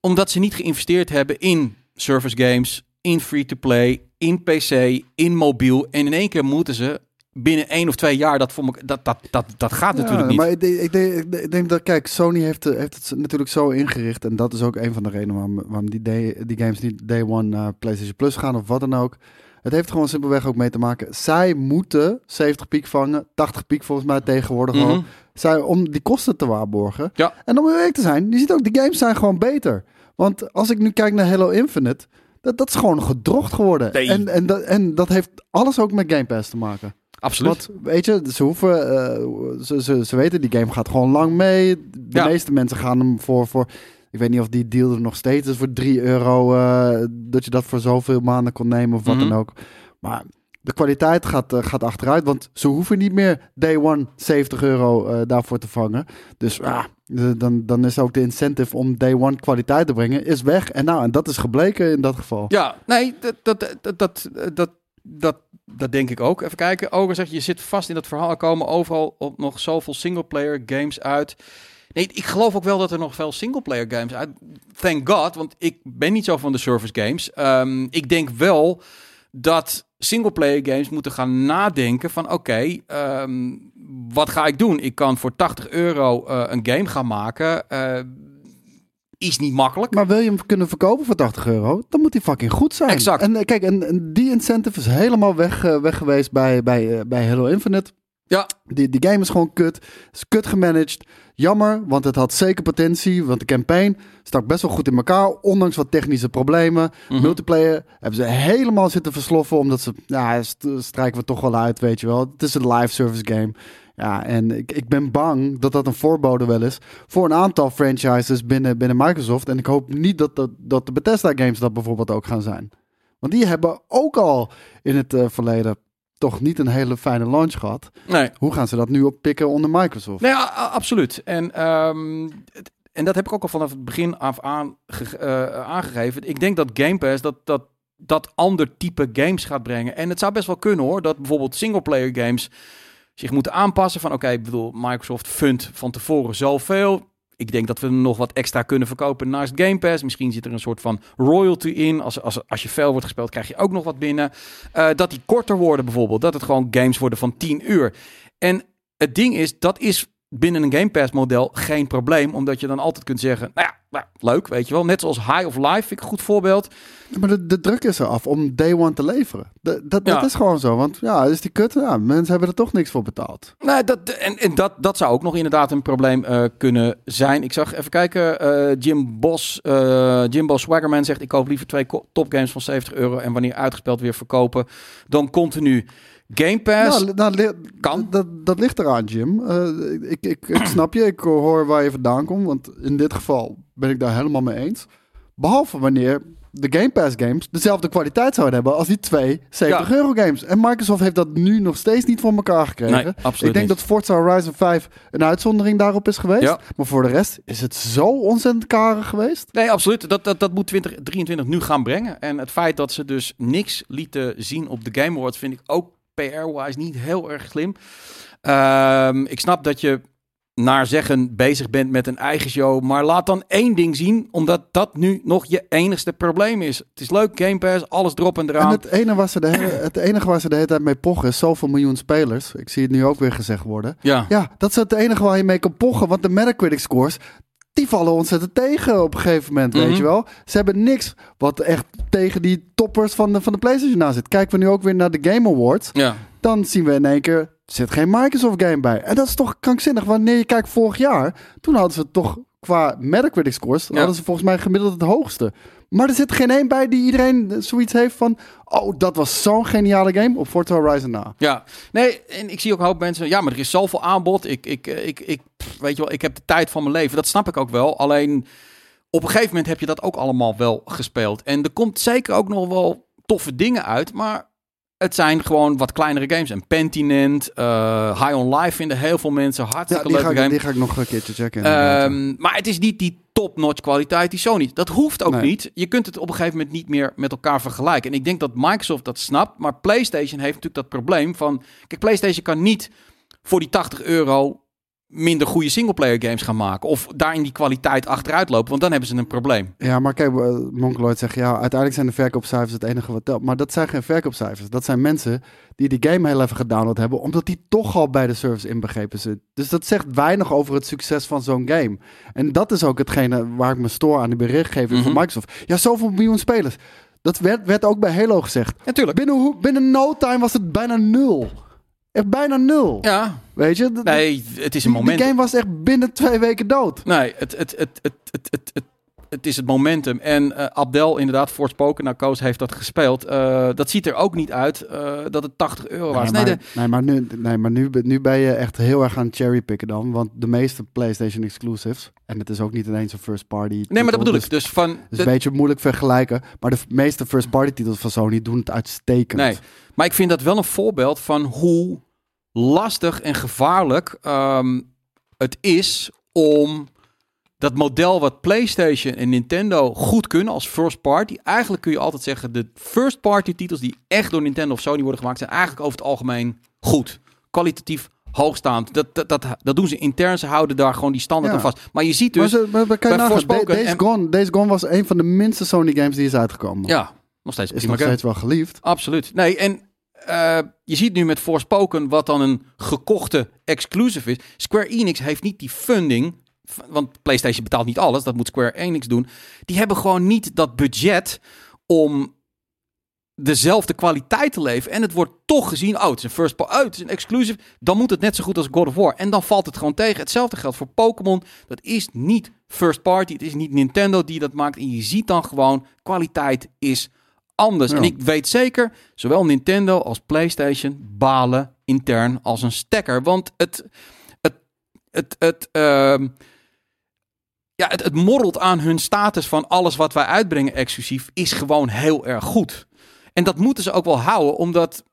omdat ze niet geïnvesteerd hebben in service games, in free-to-play, in PC, in mobiel. En in één keer moeten ze binnen één of twee jaar dat voor me, dat, dat, dat, dat gaat natuurlijk niet. Maar ik, ik, denk, ik, denk dat, kijk, Sony heeft, heeft het natuurlijk zo ingericht. En dat is ook een van de redenen waarom, waarom die, day, die games niet day one naar PlayStation Plus gaan of wat dan ook. Het heeft gewoon simpelweg ook mee te maken. Zij moeten 70 piek vangen, 80 piek volgens mij tegenwoordig mm al. Zij, om die kosten te waarborgen. Ja. En om eerlijk te zijn, je ziet ook, die games zijn gewoon beter. Want als ik nu kijk naar Halo Infinite, dat, dat is gewoon gedrocht geworden. En, en, dat, en dat heeft alles ook met Game Pass te maken. Absoluut. Want, weet je, ze hoeven, uh, ze, ze, ze weten, die game gaat gewoon lang mee. De meeste mensen gaan hem voor, voor ik weet niet of die deal er nog steeds is voor 3 euro. Uh, dat je dat voor zoveel maanden kon nemen of wat dan mhm. ook. Maar de kwaliteit gaat, uh, gaat achteruit. Want ze hoeven niet meer day one 70 euro uh, daarvoor te vangen. Dus ah, dan, dan is ook de incentive om day one kwaliteit te brengen, is weg. En nou, en dat is gebleken in dat geval. Ja, nee, dat, dat, dat, dat, dat, dat, dat denk ik ook. Even kijken. Oger zegt, je zit vast in dat verhaal. Er komen overal op nog zoveel singleplayer games uit. Nee, ik geloof ook wel dat er nog veel singleplayer games uit. Thank God, want ik ben niet zo van de service games. Um, ik denk wel dat singleplayer games moeten gaan nadenken van oké, ehm, wat ga ik doen? Ik kan voor 80 euro uh, een game gaan maken. Uh, is niet makkelijk. Maar wil je hem kunnen verkopen voor 80 euro, dan moet hij fucking goed zijn. Exact. En uh, kijk, en, en, die incentive is helemaal weg, weg geweest bij, bij, bij Halo Infinite. Ja. Die, die game is gewoon kut. Is kut gemanaged. Jammer, want het had zeker potentie. Want de campaign stak best wel goed in elkaar. Ondanks wat technische problemen. Mhm. Multiplayer hebben ze helemaal zitten versloffen. Omdat ze, ja, strijken we toch wel uit, weet je wel. Het is een live service game. Ja, en ik, ik ben bang dat dat een voorbode wel is voor een aantal franchises binnen, binnen Microsoft. En ik hoop niet dat, dat, dat de Bethesda games dat bijvoorbeeld ook gaan zijn. Want die hebben ook al in het uh, verleden toch niet een hele fijne launch gehad. Nee. Hoe gaan ze dat nu oppikken onder Microsoft? Nee, absoluut. En, um, en dat heb ik ook al vanaf het begin af aan uh, aangegeven. Ik denk dat Game Pass dat, dat, dat ander type games gaat brengen. En het zou best wel kunnen hoor, dat bijvoorbeeld singleplayer games zich moeten aanpassen. Van oké, ik bedoel, Microsoft fundt van tevoren zoveel ik denk dat we nog wat extra kunnen verkopen naast Game Pass. Misschien zit er een soort van royalty in. Als, als, als je fel wordt gespeeld, krijg je ook nog wat binnen. Uh, dat die korter worden bijvoorbeeld. Dat het gewoon games worden van 10 uur. En het ding is, dat is binnen een Game Pass model geen probleem. Omdat je dan altijd kunt zeggen, nou ja, nou, leuk, weet je wel. Net zoals High of Life, vind ik een goed voorbeeld. maar de, de, druk is er af om day one te leveren. De, dat, dat is gewoon zo. Want ja, is die kut. Ja, mensen hebben er toch niks voor betaald. Nee, dat, en, en dat, dat zou ook nog inderdaad een probleem uh, kunnen zijn. Ik zag even kijken. Uh, Jim Bos, uh, Jim Bos Swaggerman zegt: Ik koop liever twee topgames van 70 euro. En wanneer uitgespeeld weer verkopen. Dan continu. Game Pass nou, nou, kan. Dat, dat ligt eraan, Jim. Uh, ik, ik, ik, snap je, ik hoor waar je vandaan komt. Want in dit geval ben ik daar helemaal mee eens. Behalve wanneer de Game Pass games dezelfde kwaliteit zouden hebben als die twee 70 euro games. En Microsoft heeft dat nu nog steeds niet voor elkaar gekregen. Nee, absoluut ik denk dat Forza Horizon 5 een uitzondering daarop is geweest. Ja. Maar voor de rest is het zo ontzettend karig geweest. Nee, absoluut. Dat, dat, dat moet 2023 nu gaan brengen. En het feit dat ze dus niks lieten zien op de Game Awards vind ik ook PR-wise niet heel erg slim. Ehm, ik snap dat je naar zeggen bezig bent met een eigen show. Maar laat dan één ding zien, omdat dat nu nog je enigste probleem is. Het is leuk, Game Pass, alles erop en eraan. En het, enige waar ze de hele, het enige waar ze de hele tijd mee pochen is zoveel miljoen spelers. Ik zie het nu ook weer gezegd worden. Ja. Ja, dat is het enige waar je mee kan pochen. Want de Metacritic scores, die vallen ontzettend tegen op een gegeven moment, weet Mhm. je wel. Ze hebben niks wat echt tegen die toppers van de, van de PlayStation aan zit. Kijken we nu ook weer naar de Game Awards. Ja. Dan zien we in één keer, er zit geen Microsoft game bij. En dat is toch krankzinnig. Wanneer je kijkt vorig jaar, toen hadden ze toch qua Metacritic scores, Ja. hadden ze volgens mij gemiddeld het hoogste. Maar er zit geen één bij die iedereen zoiets heeft van, oh, dat was zo'n geniale game op Forza Horizon na. Ja, nee, en ik zie ook een hoop mensen. Ja, maar er is zoveel aanbod. Ik, ik, ik, ik, pff, weet je wel, ik heb de tijd van mijn leven. Dat snap ik ook wel. Alleen op een gegeven moment heb je dat ook allemaal wel gespeeld. En er komt zeker ook nog wel toffe dingen uit. Maar het zijn gewoon wat kleinere games. En Pentinent, eh, High on Life vinden heel veel mensen Ja, hartstikke die ga, ik, die ga ik nog een keertje checken. ja. Ehm, maar het is niet die top-notch kwaliteit die Sony. Dat hoeft ook Nee. niet. Je kunt het op een gegeven moment niet meer met elkaar vergelijken. En ik denk dat Microsoft dat snapt. Maar PlayStation heeft natuurlijk dat probleem van... Kijk, PlayStation kan niet voor die 80 euro minder goede singleplayer games gaan maken. Of daar in die kwaliteit achteruit lopen. Want dan hebben ze een probleem. Ja, maar kijk, eh, Mongoloid zegt ja, uiteindelijk zijn de verkoopcijfers het enige wat telt. Maar dat zijn geen verkoopcijfers. Dat zijn mensen die die game heel even gedownload hebben, omdat die toch al bij de service inbegrepen zit. Dus dat zegt weinig over het succes van zo'n game. En dat is ook hetgene waar ik me stoor aan de berichtgeving Mhm. van Microsoft. Ja, zoveel miljoen spelers. Dat werd, werd ook bij Halo gezegd. Natuurlijk. Binnen, binnen no time was het bijna nul. Echt bijna nul. Ja, Weet je? Nee, het is een moment. die game was echt binnen twee weken dood. Nee, het, het, het, het, het, het, het, het is het momentum. En eh, Abdel, inderdaad, voorspoken, nou Koos heeft dat gespeeld. Eh, dat ziet er ook niet uit eh, dat het 80 euro was. Nee, Nee, maar, de, nee, maar, nu, nee, maar nu, nu ben je echt heel erg aan cherrypicken dan. Want de meeste PlayStation exclusives, en het is ook niet ineens een first party. nee, maar dat bedoel dus, ik. Dus van, Dus de- een beetje moeilijk vergelijken. Maar de meeste first party titels van Sony doen het uitstekend. Nee, maar ik vind dat wel een voorbeeld van hoe lastig en gevaarlijk ehm, het is om dat model wat PlayStation en Nintendo goed kunnen als first party. Eigenlijk kun je altijd zeggen, de first party titels die echt door Nintendo of Sony worden gemaakt, zijn eigenlijk over het algemeen goed. Kwalitatief hoogstaand. Dat, dat, dat, dat doen ze intern. Ze houden daar gewoon die standaard Ja. aan vast. Maar je ziet Maar, dus, ze, maar, maar kan je bij nagaan, Forspoken Days, en- Gone, Days Gone was een van de minste Sony games die is uitgekomen. ja, nog steeds is nog steeds wel geliefd. Absoluut. Nee, en eh, je ziet nu met Forspoken wat dan een gekochte exclusive is. Square Enix heeft niet die funding, want PlayStation betaalt niet alles, dat moet Square Enix doen. Die hebben gewoon niet dat budget om dezelfde kwaliteit te leveren. En het wordt toch gezien, oh, het is een first party, oh, het is een exclusive. Dan moet het net zo goed als God of War. En dan valt het gewoon tegen. Hetzelfde geldt voor Pokémon. Dat is niet first party. Het is niet Nintendo die dat maakt. En je ziet dan gewoon, kwaliteit is anders. Ja. En ik weet zeker, zowel Nintendo als PlayStation balen intern als een stekker. Want het, het, het, het, ehm, ja, het, het morrelt aan hun status van alles wat wij uitbrengen exclusief is gewoon heel erg goed. En dat moeten ze ook wel houden, omdat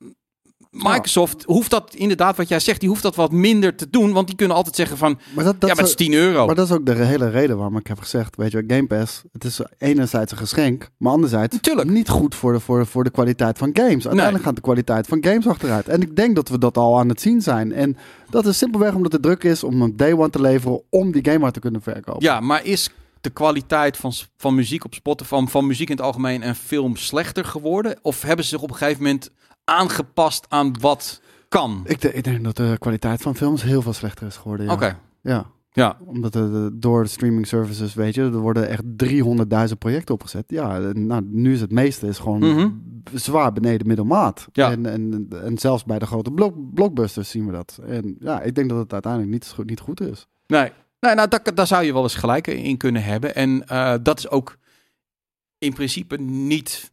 Microsoft hoeft dat inderdaad, wat jij zegt, die hoeft dat wat minder te doen. Want die kunnen altijd zeggen van, Maar dat, dat ja, maar het is 10 euro. Maar dat is ook de hele reden waarom ik heb gezegd, weet je, Game Pass, het is enerzijds een geschenk, maar anderzijds Natuurlijk. niet goed voor de, voor, de, voor de kwaliteit van games. Uiteindelijk gaat de kwaliteit van games achteruit. En ik denk dat we dat al aan het zien zijn. En dat is simpelweg omdat het druk is om een day one te leveren om die game maar te kunnen verkopen. Ja, maar is de kwaliteit van, van muziek op Spotify, van, van muziek in het algemeen en film slechter geworden? Of hebben ze zich op een gegeven moment aangepast aan wat kan? Ik, ik denk dat de kwaliteit van films heel veel slechter is geworden. Ja. Oké, Ja, ja. omdat de, de- door de streaming services, weet je, er worden echt 300.000 projecten opgezet. Ja, nou, nu is het meeste is gewoon Mhm. zwaar beneden middelmaat. Ja. En, en, en zelfs bij de grote blok, blockbusters zien we dat. En ja, ik denk dat het uiteindelijk niet, goed- niet goed is. Nee, nee nou, daar, daar zou je wel eens gelijk in kunnen hebben. En eh, dat is ook in principe niet.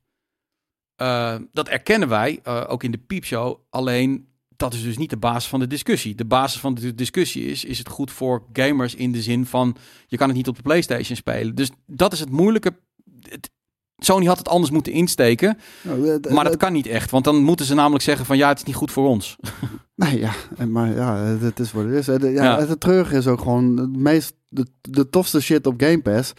Eh, dat erkennen wij eh, ook in de piepshow. Alleen dat is dus niet de basis van de discussie. De basis van de discussie is: is het goed voor gamers in de zin van je kan het niet op de PlayStation spelen. Dus dat is het moeilijke. Het- Sony had het anders moeten insteken, Nou, maar dat kan niet echt. Want dan moeten ze namelijk zeggen van ja, het is niet goed voor ons. Nee, ja, maar ja, het, is wat het is. Ja, het treurige is ook gewoon het meest, de, de tofste shit op Game Pass.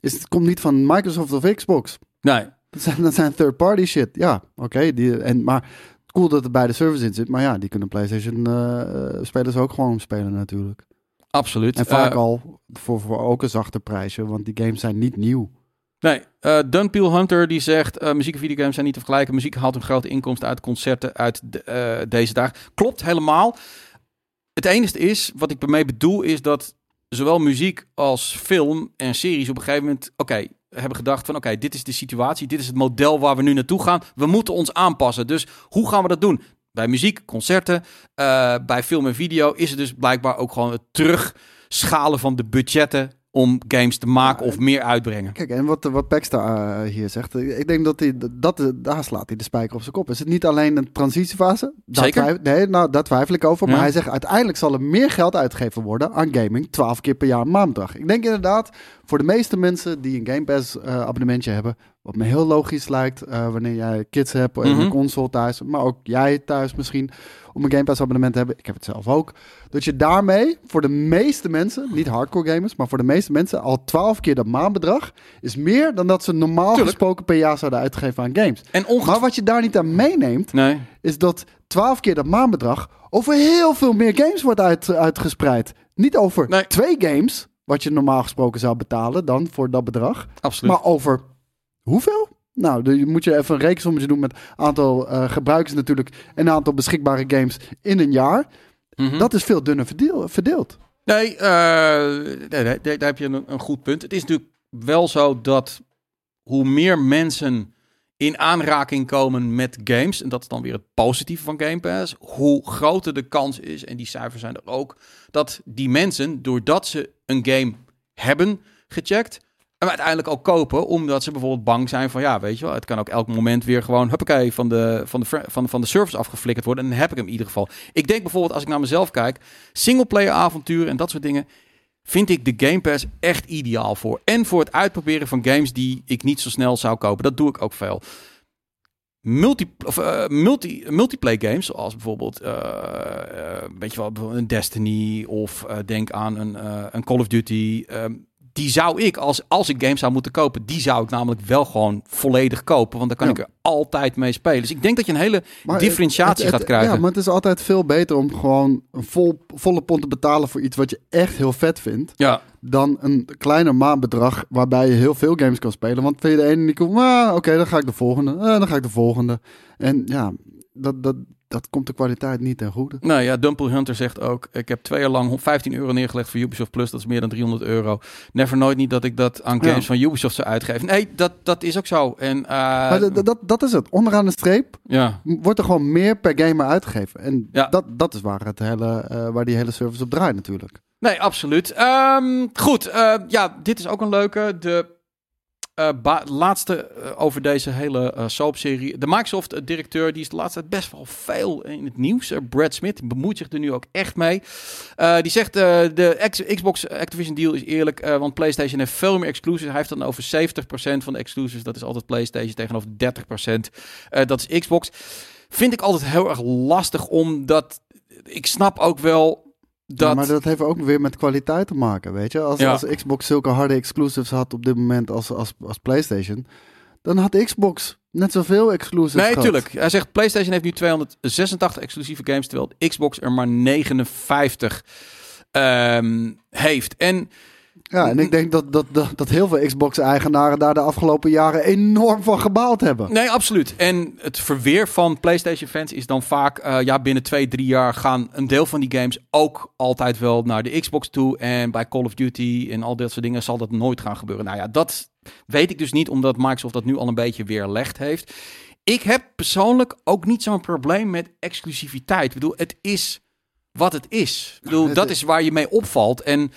Is, het komt niet van Microsoft of Xbox. Nee, Dat zijn, dat zijn third-party shit. Ja, oké. die en maar cool dat het bij de servers in zit. Maar ja, die kunnen PlayStation-spelers ook gewoon spelen natuurlijk. Absoluut. En vaak al voor, voor ook een zachter prijsje, want die games zijn niet nieuw. Nee, uh, Dunpeel Hunter die zegt: uh, muziek en videogames zijn niet te vergelijken. Muziek haalt een grote inkomsten uit concerten uit de, uh, deze dagen. Klopt helemaal. Het enige is, wat ik ermee bedoel, is dat zowel muziek als film en series op een gegeven moment, oké, hebben gedacht van oké, dit is de situatie, dit is het model waar we nu naartoe gaan. We moeten ons aanpassen. Dus hoe gaan we dat doen? Bij muziek, concerten, bij film en video is het dus blijkbaar ook gewoon het terugschalen van de budgetten om games te maken of meer uitbrengen. Kijk, en wat, wat Paxta uh, hier zegt, ik denk dat hij dat, daar slaat hij de spijker op zijn kop. Is het niet alleen een transitiefase? Zeker. nee, nou, daar twijfel ik over. Maar hij zegt uiteindelijk zal er meer geld uitgegeven worden aan gaming, 12 keer per jaar maandag. Ik denk inderdaad, voor de meeste mensen die een Game Pass uh, abonnementje hebben, wat me heel logisch lijkt, uh, wanneer jij kids hebt en een console thuis, maar ook jij thuis misschien, om een Game Pass abonnement te hebben. Ik heb het zelf ook. Dat je daarmee voor de meeste mensen, niet hardcore gamers, maar voor de meeste mensen al 12 keer dat maandbedrag is meer dan dat ze normaal gesproken per jaar zouden uitgeven aan games. En Maar wat je daar niet aan meeneemt, nee. is dat 12 keer dat maandbedrag over heel veel meer games wordt uit, uitgespreid. Niet over nee. twee games, wat je normaal gesproken zou betalen dan voor dat bedrag. Absoluut. Maar over hoeveel? Nou, dan moet je even een rekensommetje doen met aantal uh, gebruikers natuurlijk en aantal beschikbare games in een jaar. Mm -hmm. Dat is veel dunner verdeel, verdeeld. Nee, uh, nee, nee, daar heb je een, een, goed punt. Het is natuurlijk wel zo dat hoe meer mensen in aanraking komen met games, en dat is dan weer het positieve van Game Pass, hoe groter de kans is, en die cijfers zijn er ook, dat die mensen, doordat ze een game hebben gecheckt, en uiteindelijk ook kopen, omdat ze bijvoorbeeld bang zijn van ja, weet je wel, het kan ook elk moment weer gewoon huppakee van de, van de, van, van de service afgeflikkerd worden. En dan heb ik hem in ieder geval. Ik denk bijvoorbeeld als ik naar mezelf kijk, singleplayer avonturen en dat soort dingen, vind ik de Game Pass echt ideaal voor. En voor het uitproberen van games die ik niet zo snel zou kopen. Dat doe ik ook veel. Multi, of, uh, multi, multiplayer games, zoals bijvoorbeeld uh, uh, weet wel, een Destiny of denk aan een, een Call of Duty. Ehm, die zou ik, als, als ik games zou moeten kopen, die zou ik namelijk wel gewoon volledig kopen. Want dan kan ik er altijd mee spelen. Dus ik denk dat je een hele differentiatie gaat krijgen. Ja, maar het is altijd veel beter om gewoon een vol, volle pond te betalen voor iets wat je echt heel vet vindt. Ja. Dan een kleiner maandbedrag waarbij je heel veel games kan spelen. Want vind je de ene niet cool, ah, oké, dan ga ik de volgende. Uh, dan ga ik de volgende. En ja, dat, dat, dat komt de kwaliteit niet ten goede. Nou ja, Dumple Hunter zegt ook: Ik heb twee jaar lang 15 euro neergelegd voor Ubisoft Plus. Dat is meer dan 300 euro. Never nooit niet dat ik dat aan games van Ubisoft zou uitgeven. Nee, dat, dat is ook zo. En, uh, maar dat, dat is het. Onderaan de streep ja. wordt er gewoon meer per gamer uitgegeven. En ja. dat, dat is waar, het hele, uh, waar die hele service op draait natuurlijk. Nee, absoluut. Um, goed, uh, ja, dit is ook een leuke. De uh, laatste uh, over deze hele uh, soapserie. De Microsoft-directeur, die is de laatste tijd best wel veel in het nieuws. Brad Smith, bemoeit zich er nu ook echt mee. die zegt, de Xbox Activision deal is eerlijk, want PlayStation heeft veel meer exclusives. Hij heeft dan over 70% van de exclusives. Dat is altijd PlayStation tegenover 30%. dat is Xbox. Vind ik altijd heel erg lastig, omdat ik snap ook wel dat... Ja, maar dat heeft ook weer met kwaliteit te maken, weet je. Als, ja. als Xbox zulke harde exclusives had op dit moment als, als, als PlayStation, dan had Xbox net zoveel exclusives Nee, tuurlijk. Hij zegt PlayStation heeft nu 286 exclusieve games, terwijl Xbox er maar 59 um, heeft. En ja, en ik denk dat, dat, dat, dat heel veel Xbox-eigenaren daar de afgelopen jaren enorm van gebaald hebben. Nee, absoluut. En het verweer van PlayStation-fans is dan vaak, uh, ja, binnen twee, drie jaar gaan een deel van die games ook altijd wel naar de Xbox toe. En bij Call of Duty en al dat soort dingen zal dat nooit gaan gebeuren. Nou ja, dat weet ik dus niet, omdat Microsoft dat nu al een beetje weerlegd heeft. Ik heb persoonlijk ook niet zo'n probleem met exclusiviteit. Ik bedoel, het is wat het is. Ik bedoel, dat is waar je mee opvalt. En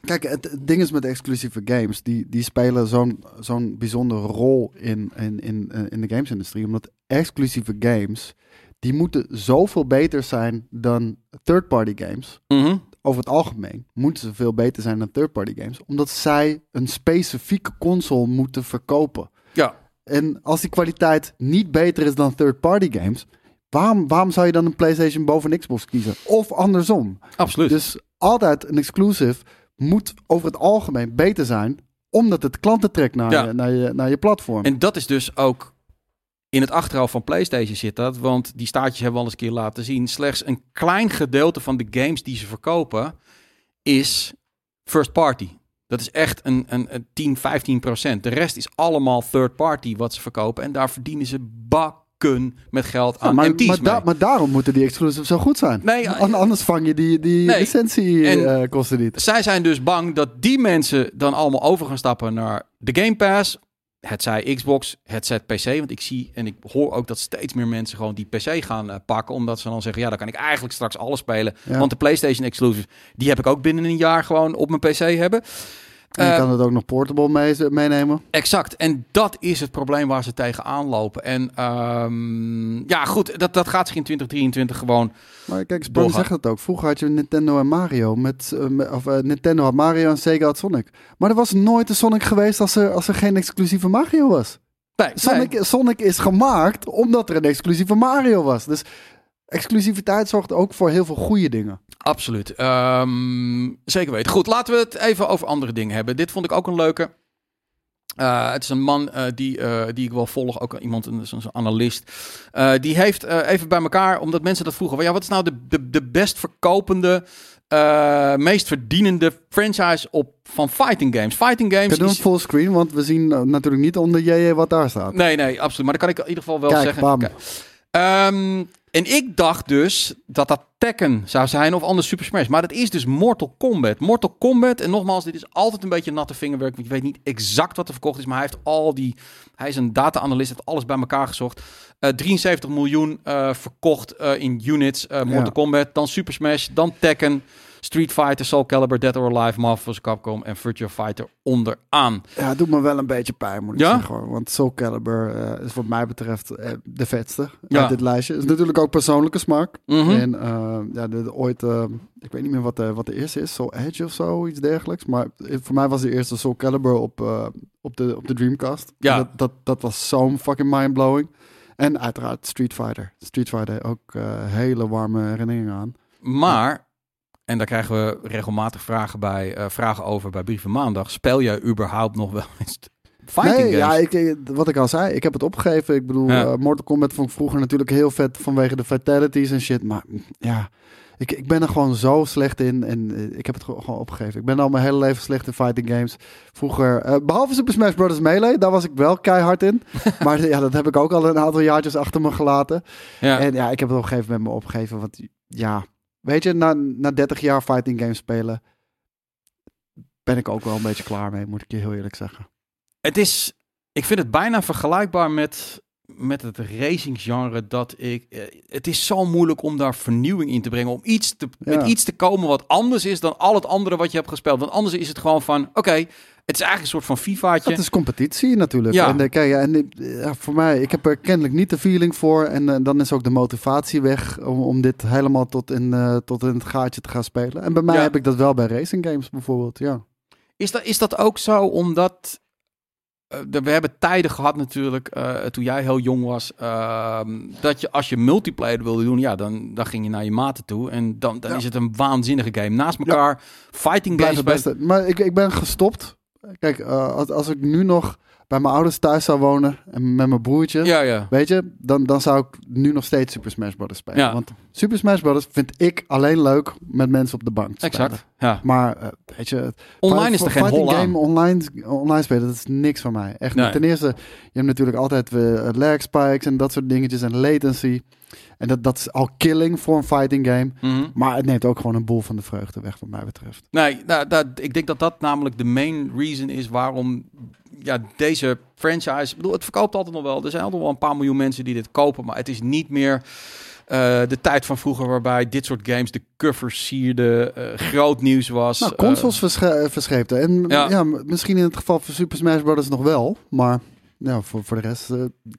Kijk, het, ding is met exclusieve games, die, die spelen zo'n zo'n bijzondere rol in, in, in, eh, in de gamesindustrie. Omdat exclusieve games, die moeten zoveel beter zijn dan third-party games. Mhm. Over het algemeen moeten ze veel beter zijn dan third-party games. Omdat zij een specifieke console moeten verkopen. Ja. En als die kwaliteit niet beter is dan third-party games, waarom, waarom zou je dan een PlayStation boven een Xbox kiezen? Of andersom. Absoluut. Dus altijd een exclusive moet over het algemeen beter zijn, omdat het klanten trekt naar, je, naar, je, naar je platform. En dat is dus ook in het achterhoofd van PlayStation zit dat. Want die staartjes hebben we al eens een keer laten zien. Slechts een klein gedeelte van de games die ze verkopen is first party. Dat is echt een, een, een 10, 15 procent. De rest is allemaal third party wat ze verkopen. En daar verdienen ze bakken met geld aan maar, MT's maar, da- maar daarom moeten die exclusives zo goed zijn. Nee, An- Anders vang je die, die Nee. licentie En- eh, kosten niet. Zij zijn dus bang dat die mensen dan allemaal over gaan stappen naar de Game Pass. Het zij Xbox, het zij PC. Want ik zie en ik hoor ook dat steeds meer mensen gewoon die PC gaan eh, pakken. Omdat ze dan zeggen, ja, dan kan ik eigenlijk straks alles spelen. Ja. Want de PlayStation exclusive, die heb ik ook binnen een jaar gewoon op mijn PC hebben. En je Eh, kan het ook nog portable mee, meenemen. Exact. En dat is het probleem waar ze tegenaan lopen. En ehm, ja, goed, dat, dat gaat zich in 2023 gewoon... Maar kijk, doorgaan. zegt het ook. Vroeger had je Nintendo en Mario. Met, eh, of, eh, Nintendo had Mario en Sega had Sonic. Maar er was nooit een Sonic geweest als er, als er geen exclusieve Mario was. Nee, Sonic, Sonic is gemaakt omdat er een exclusieve Mario was. Dus exclusiviteit zorgt ook voor heel veel goede dingen. Absoluut. Ehm, zeker weten. Goed, laten we het even over andere dingen hebben. Dit vond ik ook een leuke. Eh, het is een man eh, die, eh, die ik wel volg, ook iemand, een zo'n zo'n analist. Die heeft even bij elkaar, omdat mensen dat vroegen. Ja, wat is nou de, de, de best verkopende, meest verdienende franchise op, van fighting games? Fighting games Ik doen is- een fullscreen, want we zien natuurlijk niet onder JJ wat daar staat. Nee, nee, absoluut. Maar dan kan ik in ieder geval wel Kijk, zeggen. bam. Ehm, en ik dacht dus dat dat Tekken zou zijn of anders Super Smash. Maar dat is dus Mortal Kombat. Mortal Kombat, en nogmaals, dit is altijd een beetje natte vingerwerk. Want je weet niet exact wat er verkocht is. Maar hij heeft al die... Hij is een data-analyst, heeft alles bij elkaar gezocht. Eh 73 miljoen eh, verkocht eh, in units. eh, Mortal Ja. Kombat, dan Super Smash, dan Tekken... Street Fighter, Soul Calibur, Dead or Alive, Marvel vs. Capcom en Virtua Fighter onderaan. Ja, het doet me wel een beetje pijn, moet ik Ja? zeggen. hoor. Want Soul Calibur eh, is wat mij betreft eh, de vetste Ja. uit dit lijstje. is natuurlijk ook persoonlijke smaak. Mhm. En eh, ja, de, de- ooit, ik weet niet meer wat de, wat de eerste is, Soul Edge of zo, iets dergelijks. Maar voor mij was de eerste Soul Calibur op, op, de, op de Dreamcast. Ja. Dat, dat, dat was zo'n fucking mindblowing. En uiteraard Street Fighter. Street Fighter ook hele warme herinneringen aan. Maar, en daar krijgen we regelmatig vragen, bij, eh, vragen over bij Brieven Maandag. Speel jij überhaupt nog wel eens fighting nee, games? ja, ik, ik- wat ik al zei, ik heb het opgegeven. Ik bedoel, Ja. eh, Mortal Kombat vond ik vroeger natuurlijk heel vet vanwege de fatalities en shit. Maar mm, ja, ik, ik ben er gewoon zo slecht in en eh, ik heb het gewoon opgegeven. Ik ben al mijn hele leven slecht in fighting games. Vroeger, eh, behalve Super Smash Bros. Melee, daar was ik wel keihard in. maar ja, dat heb ik ook al een aantal jaartjes achter me gelaten. ja. En ja, ik heb het op een gegeven moment me opgegeven. Want ja, weet je, na, na 30 jaar fighting games spelen, ben ik ook wel een beetje klaar mee, moet ik je heel eerlijk zeggen. Het is, ik vind het bijna vergelijkbaar met, met het racinggenre dat ik, eh, het is zo moeilijk om daar vernieuwing in te brengen, om iets te, Ja. met iets te komen wat anders is dan al het andere wat je hebt gespeeld. Want anders is het gewoon van, oké, het is eigenlijk een soort van FIFA'tje. Het is competitie natuurlijk. Ja. En, eh, kijk, ja, en eh, ja, voor mij, ik heb er kennelijk niet de feeling voor. En dan is ook de motivatie weg om, om dit helemaal tot in, tot in het gaatje te gaan spelen. En bij mij Ja. heb ik dat wel bij racing games bijvoorbeeld, ja. Is dat, is dat ook zo omdat... eh, we hebben tijden gehad natuurlijk, eh, toen jij heel jong was, ehm, dat je als je multiplayer wilde doen, ja, dan, dan ging je naar je maten toe. En dan, dan Ja. is het een waanzinnige game. Naast elkaar, fighting games. het bij- beste. Maar ik, ik ben gestopt. Kijk, eh, als, als ik nu nog bij mijn ouders thuis zou wonen en met mijn broertje... Ja, ja. Weet je, dan, dan zou ik nu nog steeds Super Smash Bros. spelen. Ja. Want Super Smash Bros. vind ik alleen leuk met mensen op de bank. Exact. Ja. Maar eh, weet je, Online is er geen hol aan. game online, online spelen, dat is niks voor mij. Echt. Nee. Ten eerste, je hebt natuurlijk altijd uh, lag spikes en dat soort dingetjes en latency. En dat, dat is al killing voor een fighting game. Mhm. Maar het neemt ook gewoon een boel van de vreugde weg, wat mij betreft. Nee, nou, dat, ik denk dat dat namelijk de main reason is waarom ja, deze franchise... Ik bedoel, het verkoopt altijd nog wel. Er zijn altijd wel een paar miljoen mensen die dit kopen, maar het is niet meer... eh, de tijd van vroeger waarbij dit soort games de covers sierden, eh, groot nieuws was. Nou, eh, consoles verscheepten. En Ja. misschien in het geval van Super Smash Bros. nog wel. Maar ja, voor, voor de rest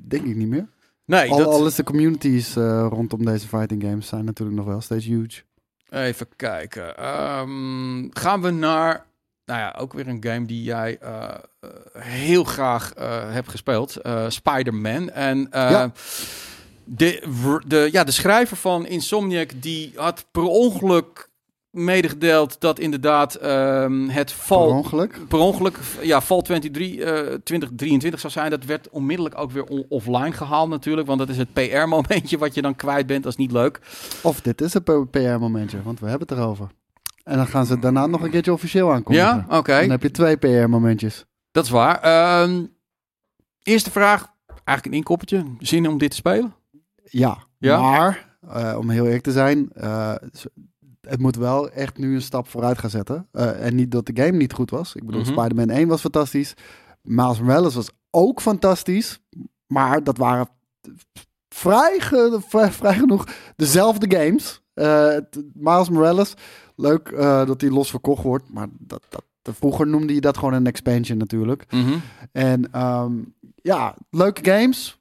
denk ik niet meer. Nee, Al, dat, al is de communities eh, rondom deze fighting games zijn natuurlijk nog wel steeds huge. Even kijken. Ehm, gaan we naar... Nou ja, ook weer een game die jij eh, eh, heel graag hebt gespeeld. Spider-Man. En Ja. de, de, ja, de schrijver van Insomniac... die had per ongeluk medegedeeld dat inderdaad ehm, het val... Per ongeluk. Per ongeluk, ja, val 23, uh, 2023 zou zijn. Dat werd onmiddellijk ook weer offline gehaald natuurlijk. Want dat is het PR-momentje wat je dan kwijt bent. Dat is niet leuk. Of dit is een PR-momentje, want we hebben het erover. En dan gaan ze daarna nog een keertje officieel aankondigen. Ja, oké. Dan heb je twee PR-momentjes. Dat is waar. Ehm, eerste vraag, eigenlijk een inkoppertje. Zin om dit te spelen? Ja, ja? maar uh, om heel eerlijk te zijn, uh, het moet wel echt nu een stap vooruit gaan zetten. Uh, en niet dat de game niet goed was. Ik bedoel, mm -hmm. Spider-Man 1 was fantastisch. Miles Morales was ook fantastisch. Maar dat waren vrij, vrij, vrij genoeg dezelfde games. Miles Morales, leuk dat die los verkocht wordt. Maar dat, dat, vroeger noemde je dat gewoon een expansion natuurlijk. Mm -hmm. En um, ja, leuke games.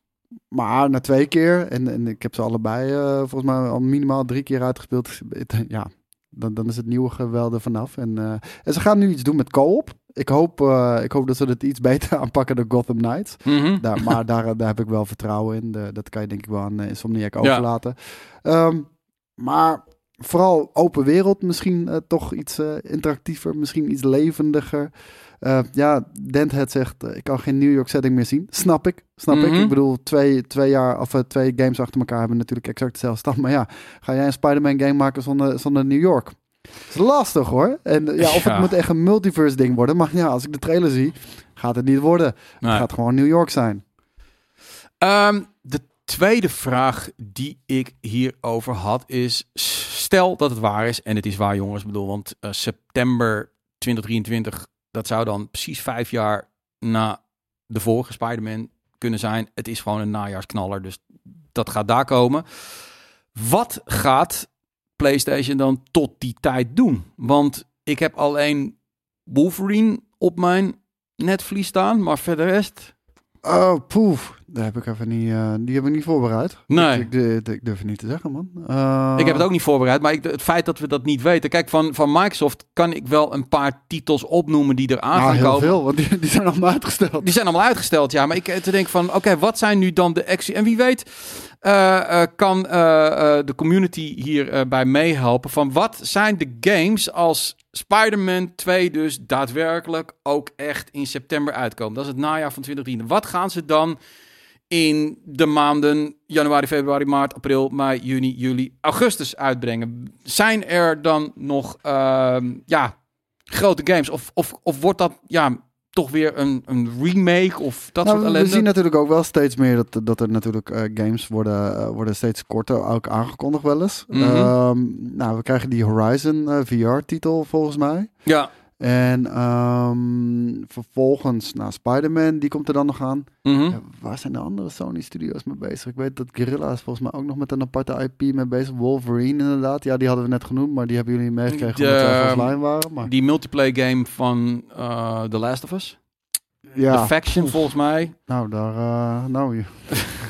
Maar na twee keer, en, en ik heb ze allebei uh, volgens mij al minimaal drie keer uitgespeeld. Ja, dan, dan is het nieuwe geweldig vanaf. En, uh, en ze gaan nu iets doen met co-op. Ik hoop, uh, ik hoop dat ze het iets beter aanpakken dan Gotham Knights. Mm -hmm. daar, maar daar, daar heb ik wel vertrouwen in. De, dat kan je denk ik wel aan Insomniac overlaten. Ja. Um, maar vooral open wereld, misschien uh, toch iets uh, interactiever, misschien iets levendiger. Uh, ja, Denthead zegt, ik kan geen New York setting meer zien. Snap ik, snap mm -hmm. ik. Ik bedoel, twee, twee, jaar, of, twee games achter elkaar hebben natuurlijk exact dezelfde stand. Maar ja, ga jij een Spider-Man game maken zonder, zonder New York? Dat is lastig hoor. En ja, of ja. het moet echt een multiverse ding worden. Maar ja, als ik de trailer zie, gaat het niet worden. Nee. Het gaat gewoon New York zijn. Um, tweede vraag die ik hierover had is... Stel dat het waar is, en het is waar jongens, bedoel, want uh, september 2023, dat zou dan precies vijf jaar na de vorige Spider-Man kunnen zijn. Het is gewoon een najaarsknaller, dus dat gaat daar komen. Wat gaat PlayStation dan tot die tijd doen? Want ik heb alleen Wolverine op mijn netvlies staan, maar verder rest... Oh, poef. Daar heb ik even niet, uh, die heb ik niet voorbereid. Nee. Ik, ik, ik, durf het niet te zeggen, man. Uh... Ik heb het ook niet voorbereid, maar ik, het feit dat we dat niet weten. Kijk, van, van Microsoft kan ik wel een paar titels opnoemen die er aan nou, gaan heel komen. veel, want die, die, zijn allemaal uitgesteld. Die zijn allemaal uitgesteld, ja. Maar ik te denk van, oké, okay, wat zijn nu dan de actie? En wie weet uh, kan de community hierbij meehelpen van wat zijn de games als Spider-Man 2 dus daadwerkelijk ook echt in september uitkomen. Dat is het najaar van 2010. Wat gaan ze dan in de maanden januari, februari, maart, april, mei, juni, juli, augustus uitbrengen? Zijn er dan nog uh, ja, grote games? Of, of, of wordt dat ja, toch weer een, een remake of dat nou, soort ellende? We zien natuurlijk ook wel steeds meer dat, dat er natuurlijk uh, games worden, uh, worden steeds korter ook aangekondigd wel eens. Mm -hmm. um, nou, we krijgen die Horizon uh, VR-titel volgens mij. Ja. En um, vervolgens, nou, Spider-Man, die komt er dan nog aan. Mm -hmm. ja, waar zijn de andere Sony Studios mee bezig? Ik weet dat Guerrilla is volgens mij ook nog met een aparte IP mee bezig. Wolverine inderdaad. Ja, die hadden we net genoemd, maar die hebben jullie meegekregen omdat wij offline waren. Maar... Die multiplayer game van uh, The Last of Us? Ja. The Faction Oef. volgens mij. Nou, daar... Uh, nou, je...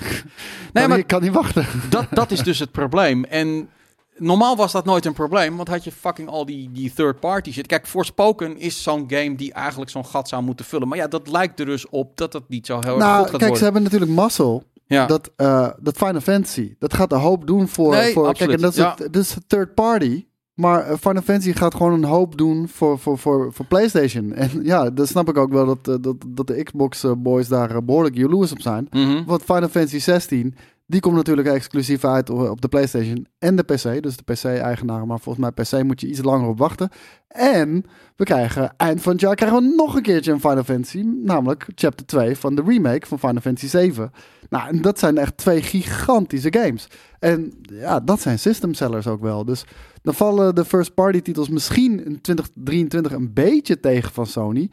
nee, maar ik kan niet wachten. dat, dat is dus het probleem. En normaal was dat nooit een probleem, want had je fucking al die, die third party shit. Kijk, Forspoken is zo'n game die eigenlijk zo'n gat zou moeten vullen. Maar ja, dat lijkt er dus op dat dat niet zo heel nou, erg goed gaat kijk, worden. ze hebben natuurlijk muscle. Ja. Dat, uh, dat Final Fantasy, dat gaat een hoop doen voor... Nee, voor absoluut. kijk, en dat is, Ja. het, dat is third party. Maar uh, Final Fantasy gaat gewoon een hoop doen voor, voor, voor, voor PlayStation. En ja, dan snap ik ook wel dat, uh, dat, dat de Xbox boys daar behoorlijk jaloers op zijn. Mhm. Want Final Fantasy 16, die komt natuurlijk exclusief uit op de PlayStation en de PC. Dus de PC-eigenaren. Maar volgens mij PC moet je iets langer op wachten. En we krijgen eind van het jaar krijgen we nog een keertje een Final Fantasy. Namelijk chapter 2 van de remake van Final Fantasy 7. Nou, en dat zijn echt twee gigantische games. En ja, dat zijn system sellers ook wel. Dus dan vallen de first party titels misschien in 2023 een beetje tegen van Sony.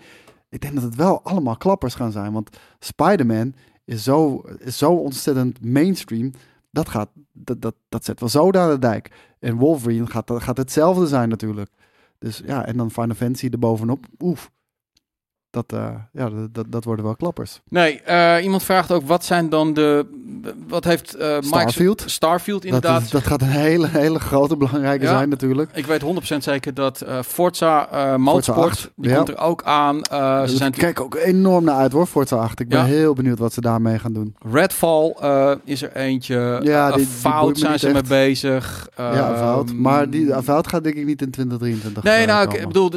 Ik denk dat het wel allemaal klappers gaan zijn. Want Spider-Man is zo, is zo ontzettend mainstream. Dat, gaat, dat, dat, dat zet wel zo aan de dijk. En Wolverine gaat, gaat hetzelfde zijn natuurlijk. Dus ja, en dan Final Fantasy erbovenop. Oef. Dat, uh, ja, dat, dat worden wel klappers. Nee, uh, iemand vraagt ook wat zijn dan de wat heeft uh, Starfield? Starfield inderdaad. Dat, dat, gaat een hele, hele grote belangrijke zijn natuurlijk. Ik weet 100% zeker dat Forza Motorsport, die komt er ook aan. Ze zijn kijk ook enorm naar uit hoor, Forza 8. Ik ben heel benieuwd wat ze daarmee gaan doen. Redfall is er eentje. Ja, die, Fout zijn ze mee bezig. ja, Fout. Maar die Fout gaat denk ik niet in 2023 Nee, nou, ik bedoel...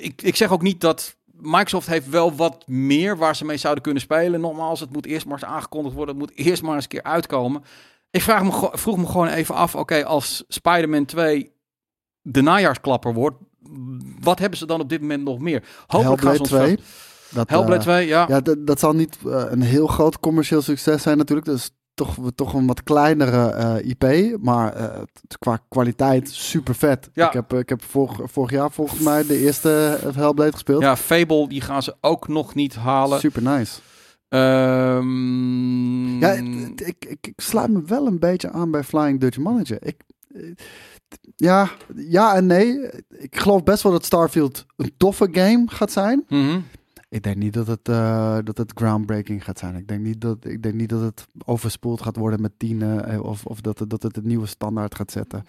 Ik, ik zeg ook niet dat Microsoft heeft wel wat meer waar ze mee zouden kunnen spelen. Nogmaals, het moet eerst maar eens aangekondigd worden. Het moet eerst maar eens een keer uitkomen. Ik vraag me, vroeg me gewoon even af, oké, als Spider-Man 2 de najaarsklapper wordt, wat hebben ze dan op dit moment nog meer? Hopelijk Hellblade 2. Dat, Hellblade uh, 2, ja. Ja, dat zal niet uh, een heel groot commercieel succes zijn natuurlijk. Dus toch, toch een wat kleinere uh, IP, maar uh, qua kwaliteit super vet. Ja. Ik heb, ik heb vorig, vorig jaar volgens mij de eerste Hellblade gespeeld. Ja, Fable, die gaan ze ook nog niet halen. Super nice. Um... Ja, ik, ik, ik, sluit me wel een beetje aan bij Flying Dutch Manager. Ik, ja, ja en nee. Ik geloof best wel dat Starfield een toffe game gaat zijn. Mm -hmm. Ik denk niet dat het, uh, dat het groundbreaking gaat zijn. Ik denk niet dat, ik denk niet dat het overspoeld gaat worden met tienen. Eh, of, of dat, het, dat het een nieuwe standaard gaat zetten.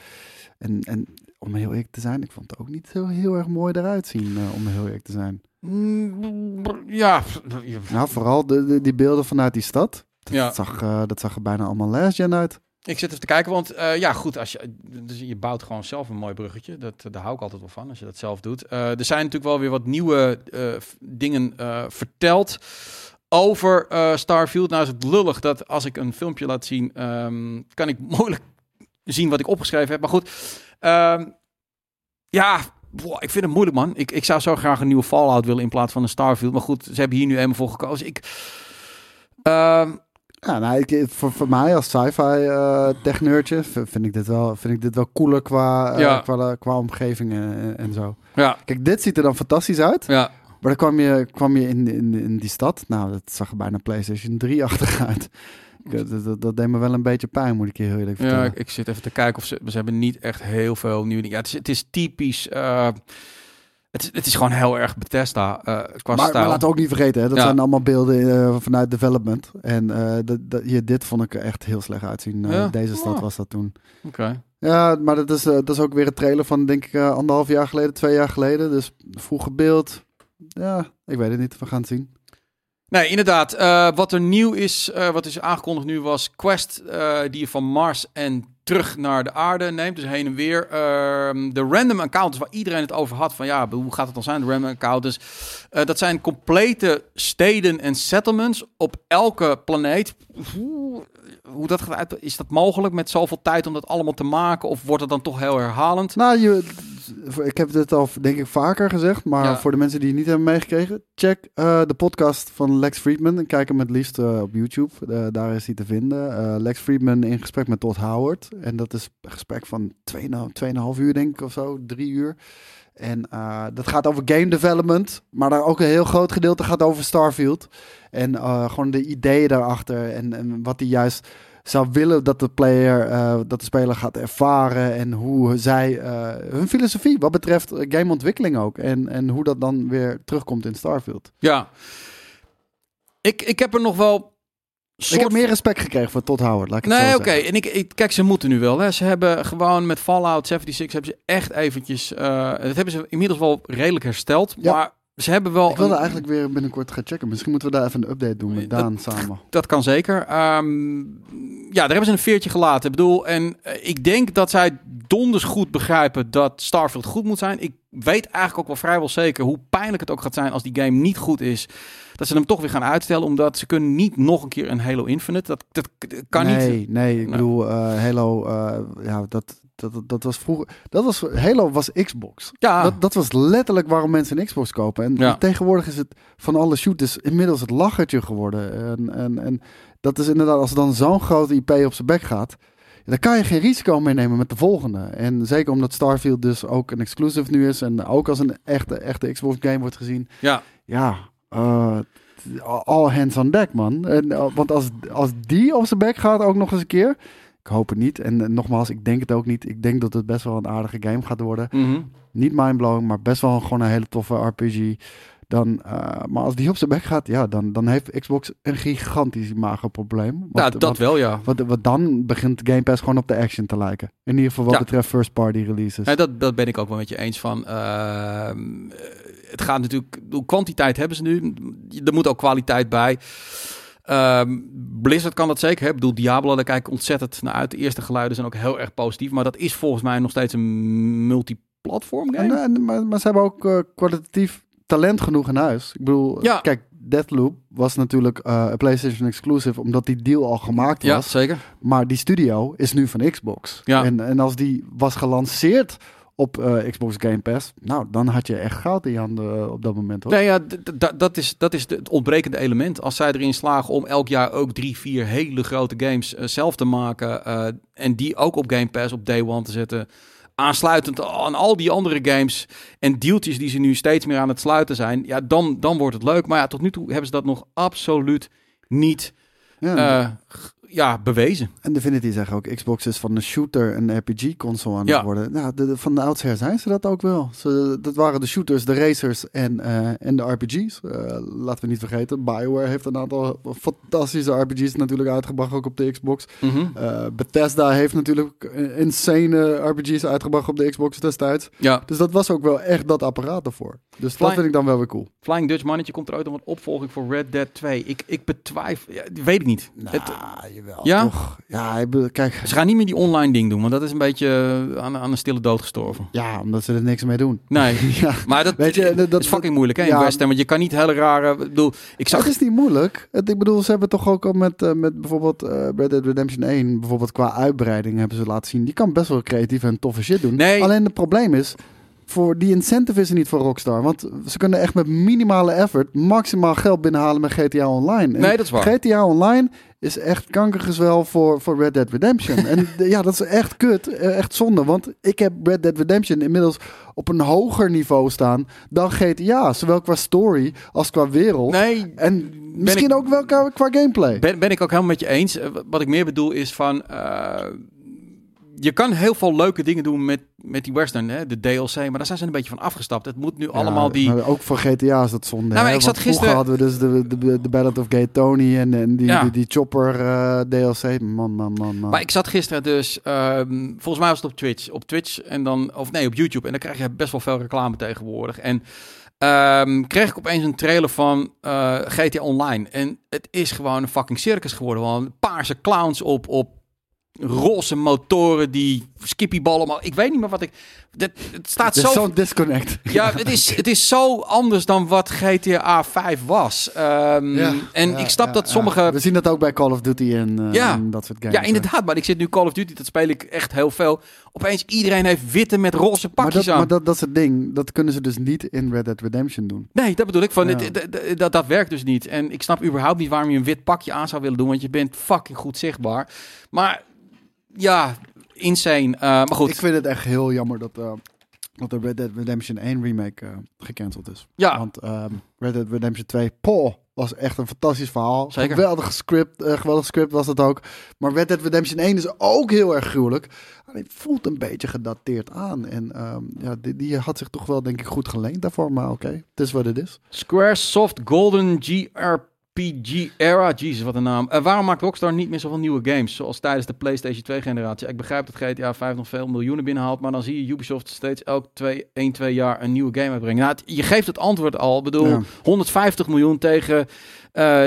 En, en om heel eerlijk te zijn, ik vond het ook niet zo heel erg mooi eruit zien. Uh, om heel eerlijk te zijn. Mm, ja. Nou, vooral de, de, die beelden vanuit die stad. Dat, ja. zag, uh, dat zag er bijna allemaal last gen uit. Ik zit even te kijken, want uh, ja, goed, als je, dus je bouwt gewoon zelf een mooi bruggetje. Dat, daar hou ik altijd wel van, als je dat zelf doet. Uh, er zijn natuurlijk wel weer wat nieuwe dingen verteld over Starfield. Nou is het lullig dat als ik een filmpje laat zien, um, kan ik moeilijk zien wat ik opgeschreven heb. Maar goed, um, ja, ik vind het moeilijk, man. Ik, ik zou zo graag een nieuwe Fallout willen in plaats van een Starfield. Maar goed, ze hebben hier nu eenmaal voor gekozen. Ik, uh, ja, nou, ik, voor, voor mij als sci-fi uh, techneurtje vind ik dit wel, vind ik dit wel cooler qua, uh, ja. qua, qua, omgeving en, en, zo. Ja. Kijk, dit ziet er dan fantastisch uit. Ja. Maar dan kwam je, kwam je in, in, in die stad. Nou, dat zag er bijna PlayStation 3 achter uit. Dat, dat, dat, deed me wel een beetje pijn, moet ik je heel eerlijk vertellen. Ja, ik, ik, zit even te kijken of ze... Ze hebben niet echt heel veel nieuwe dingen. Ja, het is, het is typisch... Uh, het, het is gewoon heel erg Bethesda uh, qua maar. Maar laten we ook niet vergeten, hè, dat zijn allemaal beelden uh, vanuit development. En uh, dat, hier, dit vond ik er echt heel slecht uitzien. Ja? Deze stad oh. was dat toen. Oké. Ja, maar dat is, dat is ook weer een trailer van denk ik anderhalf jaar geleden, twee jaar geleden. Dus vroege beeld. Ja, ik weet het niet. We gaan het zien. Nee, inderdaad. Uh, wat er nieuw is, uh, wat is aangekondigd nu, was Quest, uh, die je van Mars en terug naar de aarde neemt. Dus heen en weer. Ehm, de random encounters waar iedereen het over had. Van ja, hoe gaat het dan zijn, de random encounters? dat zijn complete steden en settlements op elke planeet. Hoe, hoe dat gaat uit, is dat mogelijk met zoveel tijd om dat allemaal te maken? Of wordt het dan toch heel herhalend? Nou, je, ik heb dit al denk ik vaker gezegd, maar ja. voor de mensen die het niet hebben meegekregen, check uh, de podcast van Lex Friedman en kijk hem het liefst uh, op YouTube. Uh, daar is hij te vinden. Lex Friedman in gesprek met Todd Howard. En dat is een gesprek van 2,5 uur denk ik of zo, drie uur. En dat gaat over game development, maar daar ook een heel groot gedeelte gaat over Starfield. En gewoon de ideeën daarachter en, en wat hij juist zou willen dat de player, uh, dat de speler gaat ervaren en hoe zij uh, hun filosofie wat betreft gameontwikkeling ook en, en hoe dat dan weer terugkomt in Starfield. Ja, ik, ik heb er nog wel. Soort... Ik heb meer respect gekregen voor Todd Howard. Laat ik nee, oké. Okay. En ik, ik, kijk, ze moeten nu wel. Hè. Ze hebben gewoon met Fallout 76 hebben ze echt eventjes. Uh, dat hebben ze inmiddels wel redelijk hersteld. Ja. Maar ze hebben wel. Ik wilde eigenlijk weer binnenkort gaan checken. Misschien moeten we daar even een update doen met Daan samen. Dat kan zeker. Um, ja, daar hebben ze een veertje gelaten. Ik bedoel, en uh, ik denk dat zij donders goed begrijpen dat Starfield goed moet zijn. Ik weet eigenlijk ook wel vrijwel zeker hoe pijnlijk het ook gaat zijn als die game niet goed is. Dat ze hem toch weer gaan uitstellen, omdat ze kunnen niet nog een keer een Halo Infinite. Dat, dat kan nee, niet. Nee, ik bedoel, uh, Halo, uh, ja, dat, dat, dat was vroeger. Dat was, Halo was Xbox. Ja. Dat, dat was letterlijk waarom mensen een Xbox kopen. En ja. tegenwoordig is het van alle shooters inmiddels het lachertje geworden. En, en, en dat is inderdaad, als er dan zo'n grote IP op zijn bek gaat. Dan kan je geen risico meenemen met de volgende. En zeker omdat Starfield dus ook een exclusive nu is. En ook als een echte, echte Xbox game wordt gezien. Ja. Ja. Uh, all hands on deck, man. En, uh, want als, als die op zijn bek gaat ook nog eens een keer. Ik hoop het niet. En, en, nogmaals, ik denk het ook niet. Ik denk dat het best wel een aardige game gaat worden. Mm -hmm. Niet mindblowing, maar best wel gewoon een hele toffe RPG. Dan, uh, maar als die op zijn bek gaat, ja, dan, dan heeft Xbox een gigantisch imagoprobleem. Ja, dat wat, wel, ja. Wat, wat dan begint Game Pass gewoon op de action te lijken. In ieder geval wat betreft first party releases. Ja, dat, dat ben ik ook wel met je eens van. Uh, het gaat natuurlijk, kwantiteit hebben ze nu. Er moet ook kwaliteit bij. Uh, Blizzard kan dat zeker. Hè? Ik bedoel, Diablo, daar kijk ik ontzettend naar uit. De eerste geluiden zijn ook heel erg positief. Maar dat is volgens mij nog steeds een multiplatform game. En, en, maar, maar, ze hebben ook uh, kwalitatief talent genoeg in huis. Ik bedoel, ja. kijk, Deathloop was natuurlijk uh, een PlayStation exclusive, omdat die deal al gemaakt was. Ja, zeker. Maar die studio is nu van Xbox. Ja. En, en als die was gelanceerd op uh, Xbox Game Pass. Nou, dan had je echt goud in je handen op dat moment. Hoor. Nee, ja, dat is, dat is het ontbrekende element. Als zij erin slagen om elk jaar ook drie, vier hele grote games uh, zelf te maken. Uh, en die ook op Game Pass op day one te zetten. Aansluitend aan al die andere games en deeltjes die ze nu steeds meer aan het sluiten zijn. Ja, dan, dan wordt het leuk. Maar ja, tot nu toe hebben ze dat nog absoluut niet ja, ja, bewezen. En Divinity zeggen ook, Xbox is van de shooter een RPG-console aan het worden. Nou, de, van de oudsher zijn ze dat ook wel. Ze, dat waren de shooters, de racers en, uh, en de RPG's. Uh, eh, laten we niet vergeten, Bioware heeft een aantal fantastische RPG's natuurlijk uitgebracht, ook op de Xbox. Mm -hmm. uh, Bethesda heeft natuurlijk insane RPG's uitgebracht op de Xbox destijds. Ja. Dus dat was ook wel echt dat apparaat ervoor. Dus Flying, dat vind ik dan wel weer cool. Flying Dutch Mannetje komt eruit om een opvolging voor Red Dead 2. Ik, ik betwijfel, ja, weet ik niet. Nou, het, jawel, ja? toch? Ja, kijk. Ze gaan niet meer die online ding doen, want dat is een beetje eh, aan, aan een stille dood gestorven. Ja, omdat ze er niks mee doen. Nee, ja. maar dat, Weet je, dat, is fucking moeilijk hè, in ja, West Want je kan niet hele rare... Bedoel, ik zag... Het is niet moeilijk. Het, ik bedoel, ze hebben toch ook al met, uh, met bijvoorbeeld uh, Red Dead Redemption 1, bijvoorbeeld qua uitbreiding hebben ze laten zien. Die kan best wel creatief en toffe shit doen. Nee. Alleen het probleem is, voor die incentive is er niet voor Rockstar. Want ze kunnen echt met minimale effort maximaal geld binnenhalen met GTA Online. En nee, dat is waar. GTA Online is echt kankergezwel voor, voor Red Dead Redemption. en ja, dat is echt kut. Eh, echt zonde. Want ik heb Red Dead Redemption inmiddels op een hoger niveau staan dan GTA. Zowel qua story als qua wereld. Nee, en misschien ook wel qua, qua gameplay. Ben, ben ik ook helemaal met je eens. Eh, wat ik meer bedoel is van... Uh je kan heel veel leuke dingen doen met, met die western, hè, de DLC, maar daar zijn ze een beetje van afgestapt. Het moet nu allemaal die... ook voor GTA is dat zonde. Nou, ik zat gisteren... hadden we dus de, de, de Battle of Gay Tony en, en die, die, die, Chopper uh, eh, DLC. Man, man, man, man. Maar ik zat gisteren dus, um, volgens mij was het op Twitch. Op Twitch en dan, of nee, op YouTube. En dan krijg je best wel veel reclame tegenwoordig. En Um, kreeg ik opeens een trailer van uh, eh, GTA Online. En het is gewoon een fucking circus geworden. Want paarse clowns op, op roze motoren die skippyballen. Maar ik weet niet meer wat ik. Het, het staat zo. Zo'n disconnect. Ja, het is, het is zo anders dan wat GTA 5 was. Um, ja, en ik snap dat sommige. We zien dat ook bij Call of Duty en, uh, ja, en dat soort games. Ja, inderdaad. Maar ik zit nu Call of Duty, dat speel ik echt heel veel. Opeens iedereen heeft witte met roze pakjes maar dat, aan. Maar dat, dat is het ding. Dat kunnen ze dus niet in Red Dead Redemption doen. Nee, dat bedoel ik. Van, dat, dat werkt dus niet. En ik snap überhaupt niet waarom je een wit pakje aan zou willen doen. Want je bent fucking goed zichtbaar. Maar ja, insane. Uh, maar goed. Ik vind het echt heel jammer dat, uh, dat de Red Dead Redemption 1 remake uh, gecanceld is. Ja. Want um, Red Dead Redemption 2, poh, was echt een fantastisch verhaal. Zeker. Geweldig script, geweldig script was het ook. Maar Red Dead Redemption 1 is ook heel erg gruwelijk. Alleen voelt een beetje gedateerd aan. En um, ja, die, die, had zich toch wel denk ik goed geleend daarvoor. Maar oké, het is wat het is. Squaresoft Golden GRP PG Era, Jesus, wat een naam. Uh, waarom maakt Rockstar niet meer zoveel nieuwe games, zoals tijdens de PlayStation 2 generatie? Ik begrijp dat GTA 5 nog veel miljoenen binnenhaalt, maar dan zie je Ubisoft steeds elk 2, 1, 2 jaar een nieuwe game uitbrengen. Nou, je geeft het antwoord al. Ik bedoel, 150 miljoen tegen uh,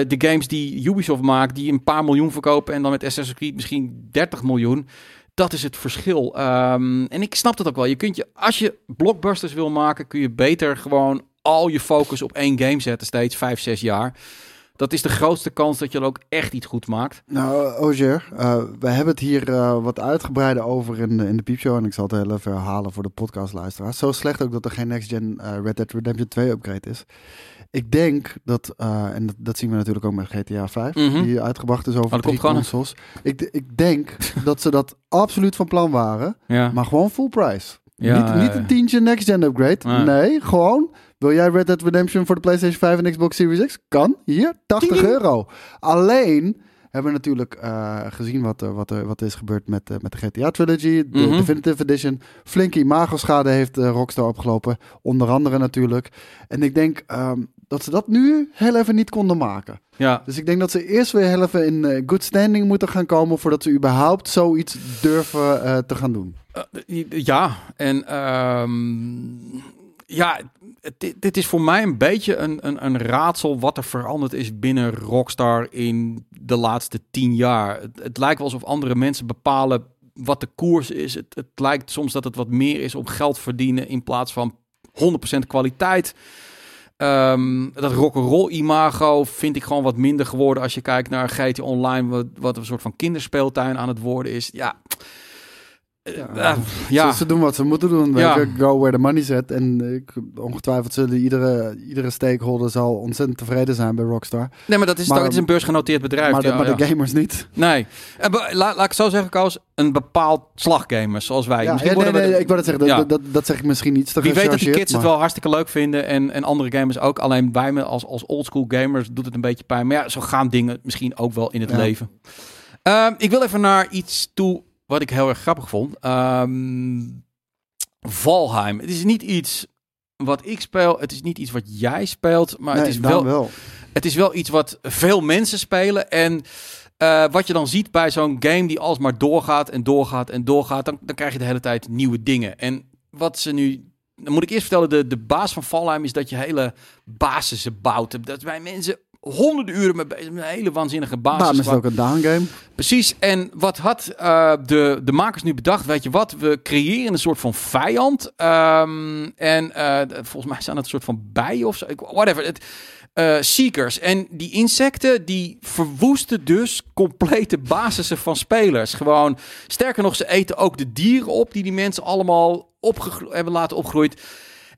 de games die Ubisoft maakt, die een paar miljoen verkopen en dan met Assassin's Creed misschien 30 miljoen. Dat is het verschil. Um, en ik snap dat ook wel. Je kunt je, als je blockbusters wil maken, kun je beter gewoon al je focus op één game zetten, steeds 5, 6 jaar. Dat is de grootste kans dat je er ook echt iets goed maakt. Nou, Oger, uh, we hebben het hier uh, wat uitgebreider over in de, in de piepshow. En ik zal het heel even herhalen voor de podcastluisteraars. Zo slecht ook dat er geen Next Gen uh, Red Dead Redemption 2 upgrade is. Ik denk dat, en dat, dat, zien we natuurlijk ook met GTA 5, mm -hmm. die uitgebracht is over drie consoles. Ik, ik denk dat ze dat absoluut van plan waren, ja. maar gewoon full price. Ja, niet, niet een tientje next gen upgrade. Nee, gewoon wil jij Red Dead Redemption voor de PlayStation 5 en Xbox Series X? Kan. Hier, 80 euro. Alleen hebben we natuurlijk uh, gezien wat, uh, wat, er, wat is gebeurd met, uh, met de GTA Trilogy, de mm -hmm. Definitive Edition. Flinke imago-schade heeft Rockstar opgelopen, onder andere natuurlijk. En ik denk, um, dat ze dat nu heel even niet konden maken. Ja. Dus ik denk dat ze eerst weer heel even in good standing moeten gaan komen voordat ze überhaupt zoiets durven te gaan doen. Ja, en um, ja, dit, dit, is voor mij een beetje een, een, een, raadsel wat er veranderd is binnen Rockstar in de laatste tien jaar. Het, lijkt wel alsof andere mensen bepalen wat de koers is. Het, het lijkt soms dat het wat meer is om geld verdienen in plaats van 100% kwaliteit. Um, dat rock'n'roll imago vind ik gewoon wat minder geworden als je kijkt naar GT Online, wat, wat een soort van kinderspeeltuin aan het worden is. Ja, ja, ja. Ze, doen wat ze moeten doen. Ja. Go where the money zit. En ik, ongetwijfeld zullen iedere, iedere stakeholder zal ontzettend tevreden zijn bij Rockstar. Nee, maar dat is, maar, het is een beursgenoteerd bedrijf. Maar, de, maar de gamers niet. Nee. En, laat, laat ik zo zeggen, Koos. Een bepaald slaggamers zoals wij. Ja, nee, nee, ik wou dat zeggen. Dat, dat, dat, zeg ik misschien niet te Wie weet dat die kids het wel hartstikke leuk vinden. En, en andere gamers ook. Alleen wij me als, als oldschool gamers doet het een beetje pijn. Maar ja, zo gaan dingen misschien ook wel in het leven. Um, ik wil even naar iets toe wat ik heel erg grappig vond. Um, Valheim. Het is niet iets wat ik speel. Het is niet iets wat jij speelt. Maar het is wel, wel, Het is wel iets wat veel mensen spelen. En uh, wat je dan ziet bij zo'n game die alsmaar doorgaat en doorgaat en doorgaat. Dan, dan krijg je de hele tijd nieuwe dingen. En wat ze nu dan moet ik eerst vertellen, de, de baas van Valheim is dat je hele basissen bouwt. Dat bij mensen honderden uren bezig. Een hele waanzinnige basis. Daarom is het ook een down game. Precies. En wat had uh, de, de makers nu bedacht? Weet je wat? We creëren een soort van vijand. Um, en uh, volgens mij zijn het een soort van bijen of zo. Whatever. Het, uh, seekers. En die insecten die verwoesten dus complete basissen van spelers. Gewoon, sterker nog, ze eten ook de dieren op die die mensen allemaal hebben laten opgroeien.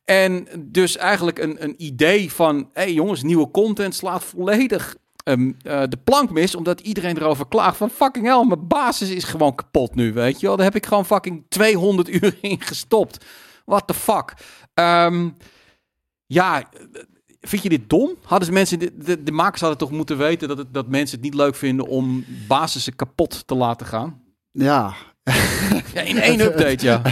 En dus eigenlijk een, een idee van, hé hey jongens, nieuwe content slaat volledig um, uh, de plank mis, omdat iedereen erover klaagt van fucking hell, mijn basis is gewoon kapot nu, weet je wel. Daar heb ik gewoon fucking 200 uur in gestopt. What the fuck? Um, ja, vind je dit dom? Hadden ze mensen, de, de, de makers hadden toch moeten weten dat, het, dat mensen het niet leuk vinden om basissen kapot te laten gaan? Ja, ja, in één update, ja.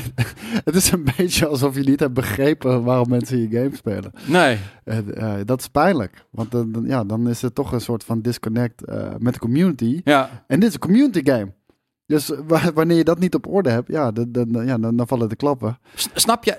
het is een beetje alsof je niet hebt begrepen waarom mensen je game spelen. Nee. Uh, dat is pijnlijk. Want dan, ja, dan is het toch een soort van disconnect uh, met de community. Ja. En dit is een community game. Dus wanneer je dat niet op orde hebt, ja, dan, dan, ja, dan, dan vallen de klappen. Snap je?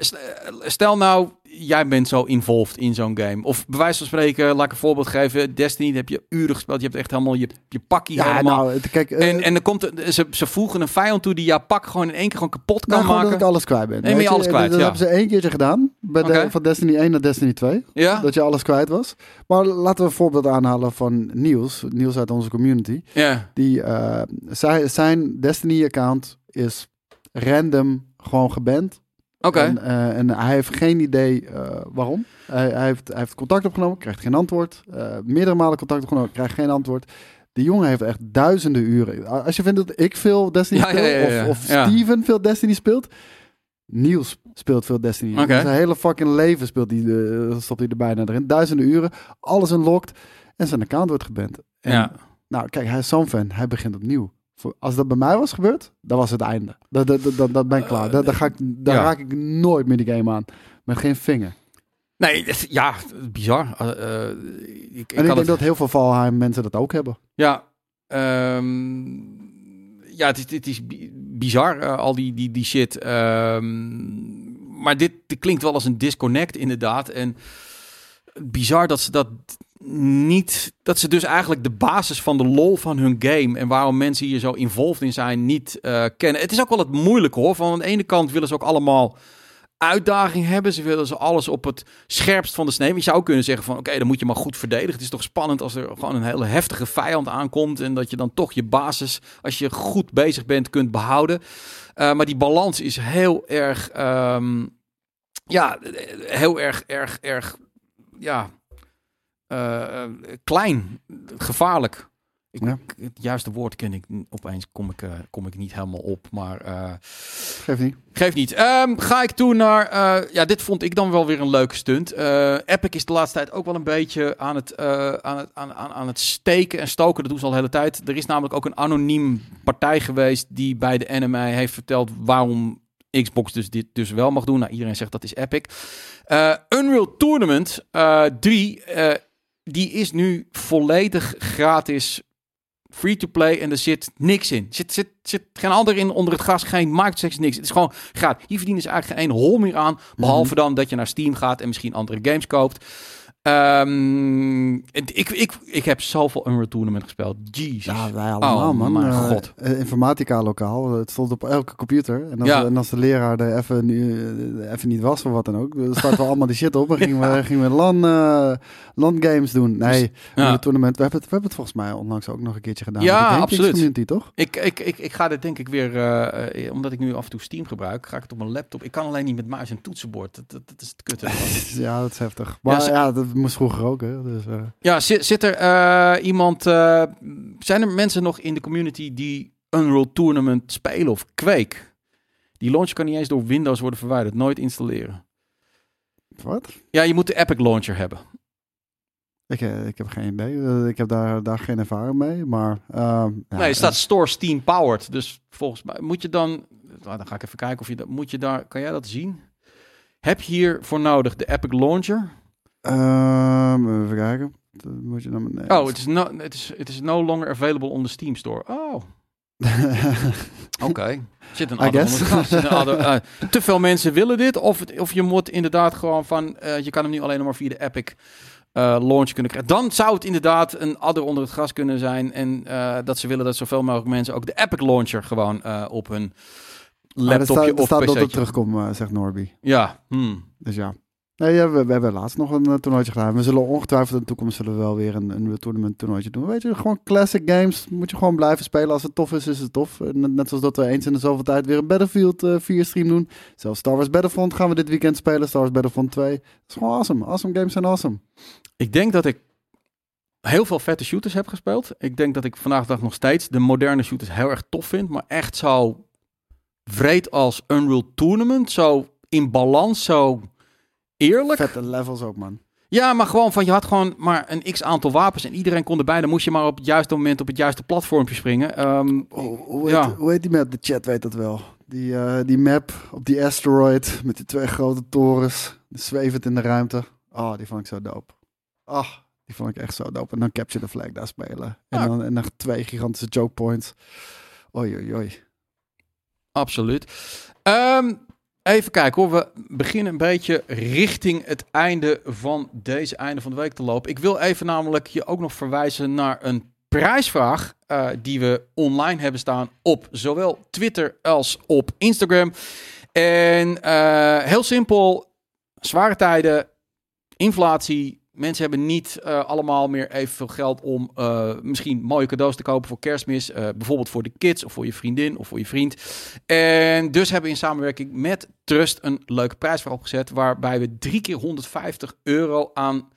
Stel nou, jij bent zo involved in zo'n game. Of bij wijze van spreken, laat ik een voorbeeld geven. Destiny heb je uren gespeeld. Je hebt echt helemaal je, je pakje ja, helemaal. Nou, kijk, uh, en, en dan komt ze, ze voegen een vijand toe die jouw pak gewoon in één keer gewoon kapot kan nou, maken. dat ik alles kwijt ben. Nee, je alles kwijt, Dat ja. hebben ze één keertje gedaan. Bij de, van Destiny 1 naar Destiny 2. Ja? Dat je alles kwijt was. Maar laten we een voorbeeld aanhalen van Niels. Niels uit onze community. Ja. Die, uh, zij, zijn Destiny-account is random gewoon geband Oké. En, uh, en, hij heeft geen idee uh, waarom. Hij, hij, heeft, hij heeft contact opgenomen, krijgt geen antwoord. Uh, meerdere malen contact opgenomen, krijgt geen antwoord. Die jongen heeft echt duizenden uren. Als je vindt dat ik veel Destiny ja, speel, ja, ja, of, of Steven veel Destiny speelt, Niels speelt veel Destiny. Okay. Zijn hele fucking leven speelt hij, uh, stopt hij er bijna erin. Duizenden uren, alles unlocked en zijn account wordt geband. En. Nou, kijk, hij is zo'n fan. Hij begint opnieuw als dat bij mij was gebeurd, dan was het einde. Dat, dat, dat, dat ben ik klaar. Daar, ga ik, daar raak ik nooit meer die game aan. Met geen vinger. Nee, ja, bizar. Uh, ik, en ik, denk dat heel veel Valheim mensen dat ook hebben. Ja, um, ja het, is, het is bizar, uh, al die, die, die shit. Um, maar dit, dit klinkt wel als een disconnect, inderdaad. En bizar dat ze dat niet dat ze dus eigenlijk de basis van de lol van hun game en waarom mensen hier zo involved in zijn niet uh, kennen. Het is ook wel het moeilijke hoor. Van aan de ene kant willen ze ook allemaal uitdaging hebben. Ze willen ze alles op het scherpst van de snee. Je zou kunnen zeggen van oké, dan moet je maar goed verdedigen. Het is toch spannend als er gewoon een hele heftige vijand aankomt en dat je dan toch je basis, als je goed bezig bent, kunt behouden. Uh, maar die balans is heel erg, um, ja, heel erg, erg, erg, ja uh, klein, gevaarlijk. Ik, ja. Het juiste woord ken ik opeens, kom ik, uh, kom ik niet helemaal op. Maar. Uh, geef niet. Geef niet. Um, ga ik toe naar. Uh, ja, dit vond ik dan wel weer een leuke stunt. Epic is de laatste tijd ook wel een beetje aan het, aan, het, aan, aan, aan het steken en stoken. Dat doen ze al de hele tijd. Er is namelijk ook een anoniem partij geweest die bij de NMI heeft verteld waarom Xbox dus dit dus wel mag doen. Nou, iedereen zegt dat is epic. Uh, Unreal Tournament uh, 3, uh, die is nu volledig gratis free-to-play en er zit niks in. Er zit, zit, zit geen ander in onder het gas, geen microtransactions, niks. Het is gewoon gratis. Hier verdienen ze eigenlijk geen hol meer aan, behalve mm -hmm. dan dat je naar Steam gaat en misschien andere games koopt. Um, ik, ik, ik heb zoveel Unreal Tournament gespeeld. Jezus. Ja, wij allemaal, oh, man. Mijn uh, god. Informatica lokaal. Het stond op elke computer. En als, Ja. en als de leraar er even, eh, even niet was of wat dan ook, dan starten we allemaal die shit op en gingen we, gingen we LAN, eh, LAN games doen. Nee, Ja. Unreal Tournament. We hebben, het, we hebben het volgens mij onlangs ook nog een keertje gedaan. Ja, absoluut. community, toch? Ik, ik, ik, ik ga dit denk ik weer, eh, eh, omdat ik nu af en toe Steam gebruik, ga ik het op mijn laptop. Ik kan alleen niet met muis en toetsenbord. Dat, dat, dat is het kutte. ja, dat is heftig. Maar Ja, dat moest vroeger ook, hè. Dus, eh, ja, zit, zit er eh, iemand, eh, zijn er mensen nog in de community die Unreal Tournament spelen of Quake? Die launcher kan niet eens door Windows worden verwijderd. Nooit installeren. wat? Ja, je moet de Epic Launcher hebben. Ik, ik heb geen idee. Ik heb daar, daar geen ervaring mee. Maar, ehm, ja, nee, het staat Store Steam Powered. Dus volgens mij moet je dan. Nou, dan ga ik even kijken of je dat. Moet je daar. Kan jij dat zien? Heb je hiervoor nodig de Epic Launcher? Ehm, even kijken. Dan moet je Oh, het is no, het is, het is no longer available on the Steam Store. Oh, oké. Zit een adder onder het adder- eh, te veel mensen willen dit. Of, het- of je moet inderdaad gewoon van... eh, je kan hem nu alleen nog maar via de Epic eh, launch kunnen krijgen. Dan zou het inderdaad een adder onder het gras kunnen zijn. En eh, dat ze willen dat zoveel mogelijk mensen ook de Epic launcher gewoon op hun er laptopje staat, er of staat dat het terugkomt, zegt Norby. Ja, hmm. Dus ja. Nee, we, hebben laatst nog een uh, toernooitje gedaan. We zullen ongetwijfeld in de toekomst zullen we wel weer een, een tournament toernooitje doen. Weet je, gewoon classic games. Moet je gewoon blijven spelen. Als het tof is, is het tof. En Net, zoals dat we eens in de zoveel tijd weer een Battlefield uh, 4 stream doen. Zelfs Star Wars Battlefront gaan we dit weekend spelen. Star Wars Battlefront 2. Dat is gewoon awesome. Awesome games zijn awesome. Ik denk dat ik heel veel vette shooters heb gespeeld. Ik denk dat ik vandaag dag nog steeds de moderne shooters heel erg tof vind. Maar echt zo vreed als Unreal Tournament. Zo in balans, zo eerlijk. Vette levels ook, man. Ja, maar gewoon van je had gewoon maar een x aantal wapens en iedereen kon erbij. Dan moest je maar op het juiste moment op het juiste platformpje springen. Ehm, Oh, hoe, Ja. heet, hoe heet die map? De chat weet dat wel. Die, eh, die map op die asteroid met die twee grote torens. Zwevend in de ruimte. Oh, die vond ik zo dope. Ah, die vond ik echt zo dope. En dan Capture the Flag daar spelen. En, Ja. dan, en dan twee gigantische choke points. Oei, oei, oei. Absoluut. Ehm, even kijken hoor. We beginnen een beetje richting het einde van deze einde van de week te lopen. Ik wil even namelijk je ook nog verwijzen naar een prijsvraag eh, die we online hebben staan op zowel Twitter als op Instagram. En eh, heel simpel, zware tijden, inflatie. Mensen hebben niet eh, allemaal meer evenveel geld om eh, misschien mooie cadeaus te kopen voor kerstmis. eh, bijvoorbeeld voor de kids of voor je vriendin of voor je vriend. En dus hebben we in samenwerking met Trust een leuke prijsvraag opgezet. Waarbij we drie keer 150 euro aan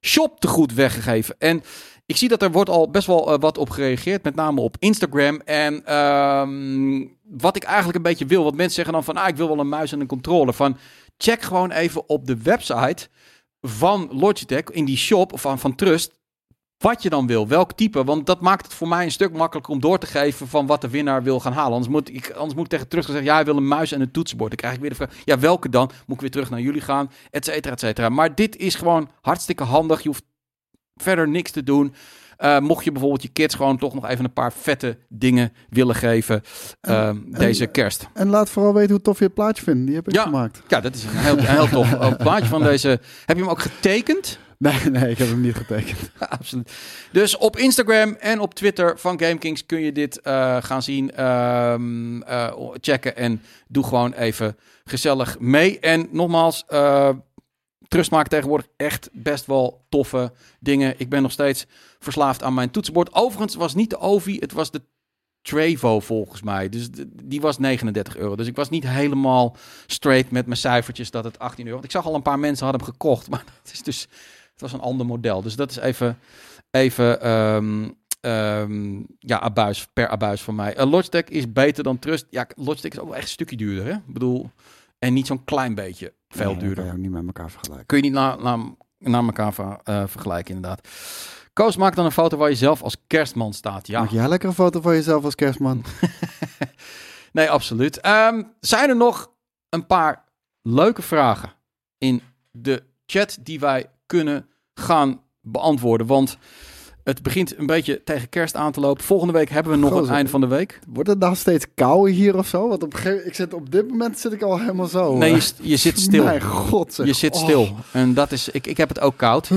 shoptegoed weggegeven. En ik zie dat er wordt al best wel wat op gereageerd. Met name op Instagram. En ehm, wat ik eigenlijk een beetje wil. Want mensen zeggen dan van ah, ik wil wel een muis en een controller. Van check gewoon even op de website van Logitech in die shop of van, van Trust. Wat je dan wil, welk type. Want dat maakt het voor mij een stuk makkelijker om door te geven van wat de winnaar wil gaan halen. Anders moet ik, anders moet ik tegen terug zeggen, ja, hij wil een muis en een toetsenbord. Dan krijg ik weer de vraag, ja, welke dan? Moet ik weer terug naar jullie gaan, et cetera, et cetera. Maar dit is gewoon hartstikke handig. Je hoeft verder niks te doen. Uh, mocht je bijvoorbeeld je kids gewoon toch nog even een paar vette dingen willen geven uh, deze kerst. En laat vooral weten hoe tof je het plaatje vindt. Die heb ik ja, gemaakt. Ja, dat is een heel, een heel tof een plaatje van deze. Heb je hem ook getekend? Nee, nee, ik heb hem niet getekend. Absoluut. Dus op Instagram en op Twitter van GameKings kun je dit uh, gaan zien, um, uh, checken en doe gewoon even gezellig mee. En nogmaals, uh, Trust maakt tegenwoordig echt best wel toffe dingen. Ik ben nog steeds verslaafd aan mijn toetsenbord. Overigens was niet de Ovi, het was de Trevo volgens mij. Dus die was 39 euro. Dus ik was niet helemaal straight met mijn cijfertjes dat het 18 euro. Ik zag al een paar mensen hadden hem gekocht, maar het is dus het was een ander model. Dus dat is even even um, um, ja abuis per abuis van mij. Uh, Logitech is beter dan Trust. Ja, Logitech is ook wel echt een stukje duurder, hè? Ik bedoel, en niet zo'n klein beetje veel nee, duurder. Kun je niet met elkaar vergelijken. Kun je niet naar na, na elkaar ver, uh, vergelijken, inderdaad. Koos, maak dan een foto waar je zelf als kerstman staat. Ja. Maak jij lekker een foto van jezelf als kerstman? nee, absoluut. Um, zijn er nog een paar leuke vragen in de chat die wij kunnen gaan beantwoorden. Want het begint een beetje tegen kerst aan te lopen. Volgende week hebben we nog het einde van de week. Wordt het dan steeds kouder hier of zo? Want op, een gegeven- ik zit, op dit moment zit ik al helemaal zo. Nee, je, je zit stil. Mijn god zeg. Je zit Oh. stil. En dat is, ik, ik heb het ook koud.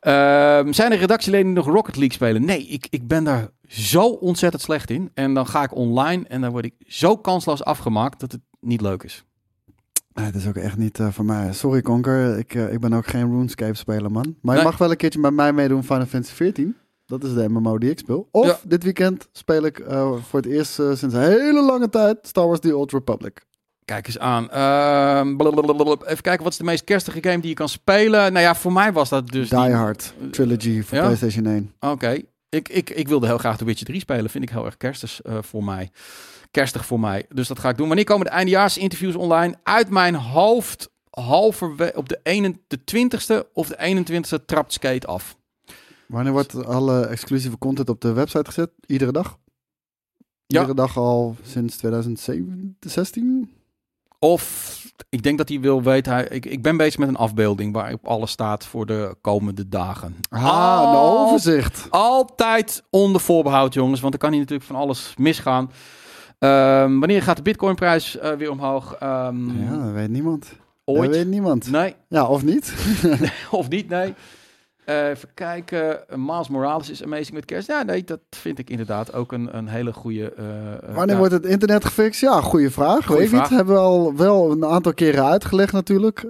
Ehm, zijn er redactieleden die nog Rocket League spelen? Nee, ik, ik ben daar zo ontzettend slecht in. En dan ga ik online en dan word ik zo kansloos afgemaakt dat het niet leuk is. Nee, het is ook echt niet eh, voor mij. Sorry Conker, ik, eh, ik ben ook geen RuneScape speler man. Maar je mag wel een keertje met mij meedoen Final Fantasy 14. Dat is de MMO die ik speel. Of Ja. dit weekend speel ik eh, voor het eerst sinds een hele lange tijd Star Wars The Old Republic. Kijk eens aan. Ehm, even kijken, wat is de meest kerstige game die je kan spelen? Nou ja, voor mij was dat dus... Die die- Hard Trilogy voor Ja? PlayStation 1. Oké. Ik, ik, ik wilde heel graag The Witcher 3 spelen. Vind ik heel erg kerstig eh, voor mij. Kerstig voor mij. Dus dat ga ik doen. Wanneer komen de eindejaarsinterviews online? Uit mijn hoofd halverwege op de, 21 de 20ste of de 21ste trapt Skate af. Wanneer wordt alle exclusieve content op de website gezet? Iedere dag? Ja. Iedere dag al sinds 2016? Of ik denk dat hij wil weten. Hij, ik, ik ben bezig met een afbeelding waarop alles staat voor de komende dagen. Ah, een overzicht. Altijd onder voorbehoud, jongens. Want er kan hier natuurlijk van alles misgaan. Ehm, wanneer gaat de Bitcoinprijs eh weer omhoog? Ehm, Ja, dat weet niemand. ooit? Dat weet niemand. Nee, Ja, of niet? of niet, nee. Eh, even kijken. Miles Morales is amazing met kerst. Ja, nee, dat vind ik inderdaad ook een, een hele goede... eh, Wanneer ja. wordt het internet gefixt? Ja, goede vraag. Goeie Weet vraag. niet. Hebben we al wel een aantal keren uitgelegd natuurlijk.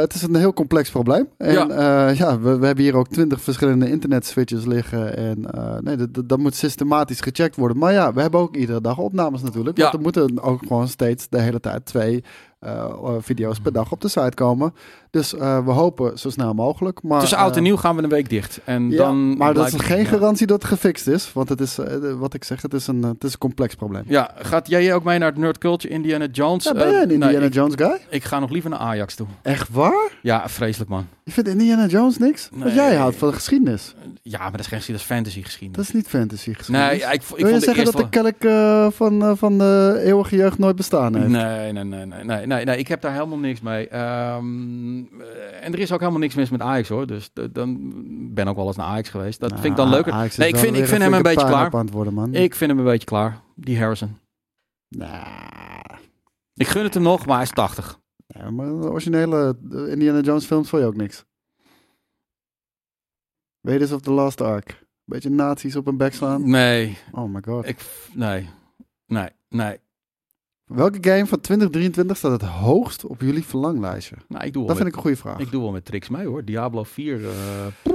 Het is een heel complex probleem. En Ja. ja, we, we hebben hier ook twintig verschillende internetswitches liggen. En nee, dat, dat- moet systematisch gecheckt worden. Maar ja, we hebben ook iedere dag opnames natuurlijk. Ja. Want er moeten ook gewoon steeds de hele tijd twee video's per dag op de site komen. Dus eh, we hopen zo snel mogelijk. Maar, Tussen oud en eh, nieuw gaan we een week dicht. En ja, dan maar dat is geen ja. garantie dat het gefixt is. Want het is, eh, wat ik zeg, het is een, eh, het is een complex probleem. Ja, gaat jij ook mee naar het Nerd Culture Indiana Jones? Ja, ben Eh, jij een Indiana Jones guy? ik ga nog liever naar Ajax toe. Echt waar? Ja, vreselijk man. Je vindt Indiana Jones niks? Want Nee. jij houdt van geschiedenis. Ja, maar dat is geen dat is fantasy geschiedenis. Dat is niet fantasy geschiedenis. Nee, ja, ik, Wil je vond zeggen dat de kelk eh, van, eh, van de eeuwige jeugd nooit bestaan heeft? Nee, nee, nee, nee, nee, nee, nee, ik heb daar helemaal niks mee. Ehm, eh, en er is ook helemaal niks mis met Ajax hoor. Dus dan ben ook wel eens naar Ajax geweest. Dat Nou, vind ik dan leuker. Ajax is Nee, ik vind, ik vind hem een beetje klaar. worden, man. Ik vind hem een beetje klaar. Die Harrison. Nah. Ik gun het hem nog, maar hij is 80. Ja, maar de originele Indiana Jones films vond je ook niks. Raiders of the Lost Ark. Beetje nazi's op een bek slaan. Nee, Oh my god. ik, nee, nee, nee. Welke game van 2023 staat het hoogst op jullie verlanglijstje? Nou, ik doe wel Dat vind ik een goede vraag. ik doe wel met tricks mee hoor. Diablo 4. eh,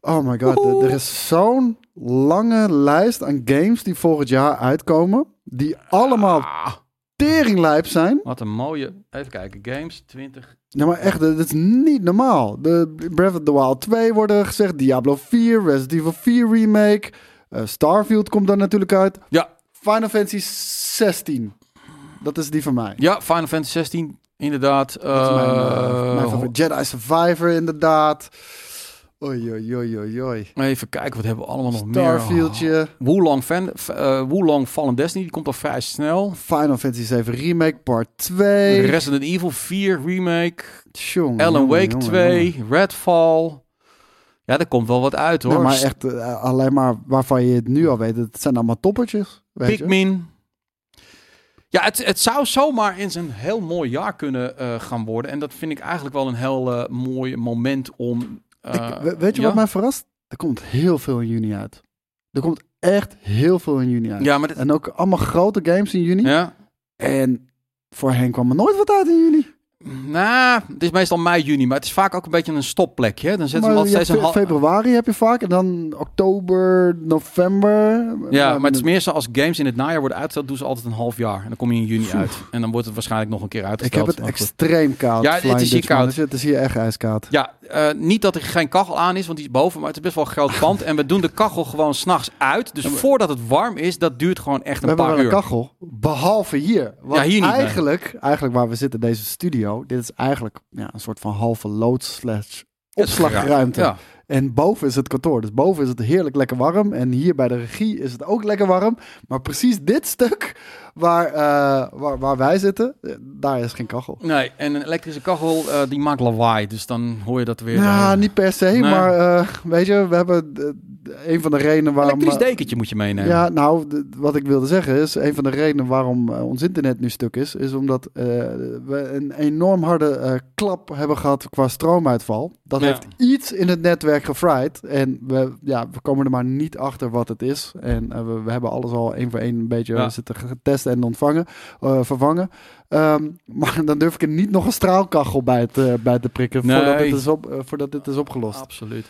Oh my god, er- er is zo'n lange lijst aan games die volgend jaar uitkomen. Die allemaal ah, teringlijp zijn. wat een mooie. Even kijken. Games 20. Ja, maar echt, dat is niet normaal. De Breath of the Wild 2 worden gezegd. Diablo 4, Resident Evil 4 remake. eh, Starfield komt dan natuurlijk uit. Ja, Final Fantasy 16. Dat is die van mij. ja, Final Fantasy 16. Inderdaad. Dat is mijn, eh, Eh, mijn favoriet. Jedi Survivor inderdaad. Oei, oei, oei, oei. Even kijken, wat hebben we allemaal nog meer? Starfieldje. Wulong, Fan, uh, Wulong Fallen Destiny, die komt al vrij snel. Final Fantasy 7 Remake Part 2. Resident Evil 4 Remake. Tjonge, Alan Wake jonge, 2. jonge. Redfall. Ja, er komt wel wat uit hoor. Maar echt alleen maar waarvan je het nu al weet. Het zijn allemaal toppertjes. Weet je? Ja, het, het zou zomaar eens een heel mooi jaar kunnen eh, gaan worden. En dat vind ik eigenlijk wel een heel eh, mooi moment om... eh, Ik- weet je ja? wat mij verrast? Er komt heel veel in juni uit. Er komt echt heel veel in juni uit. Ja, maar... En ook allemaal grote games in juni. ja. En voorheen kwam er nooit wat uit in juni. Nou, het is meestal mei, juni, maar het is vaak ook een beetje een stopplekje. hè. Dan zetten we altijd steeds een februari heb je vaak. En dan oktober, november. Ja, Nou, maar het is meer zo als games in het najaar worden uitgesteld, doen ze altijd een half jaar. En dan kom je in juni uit. En dan wordt het waarschijnlijk nog een keer Ik uitgesteld. heb het extreem koud. Ja, het is hier koud. Het is hier echt ijskoud. Ja, eh, niet dat er geen kachel aan is, want die is boven, maar het is best wel een groot pand. En we doen de kachel gewoon s'nachts uit. Dus voordat het warm is, dat duurt gewoon echt We een hebben paar wel een uur. kachel. Behalve hier. Want Ja, hier niet, eigenlijk, eigenlijk waar we zitten, deze studio. Dit is eigenlijk ja, een soort van halve loods slash Het is opslagruimte. Ja. En boven is het kantoor. Dus boven is het heerlijk lekker warm. En hier bij de regie is het ook lekker warm. Maar precies dit stuk waar, uh, waar, waar wij zitten, daar is geen kachel. Nee, en een elektrische kachel uh, die maakt lawaai, dus dan hoor je dat weer. Ja, niet per se, nee. maar weet je, we hebben een van de redenen waarom... Elektrisch dekentje moet je meenemen. Ja, nou, wat ik wilde zeggen is, een van de redenen waarom ons internet nu stuk is, is omdat we een enorm harde klap hebben gehad qua stroomuitval. Dat ja. heeft iets in het netwerk gefried en we, ja, we komen er maar niet achter wat het is. En we, we, hebben alles al één voor één een beetje ja. zitten testen en ontvangen, uh, vervangen. Um, maar dan durf ik er niet nog een straalkachel bij te, bij te prikken nee. voordat, dit is op, uh, voordat dit is opgelost. Absoluut.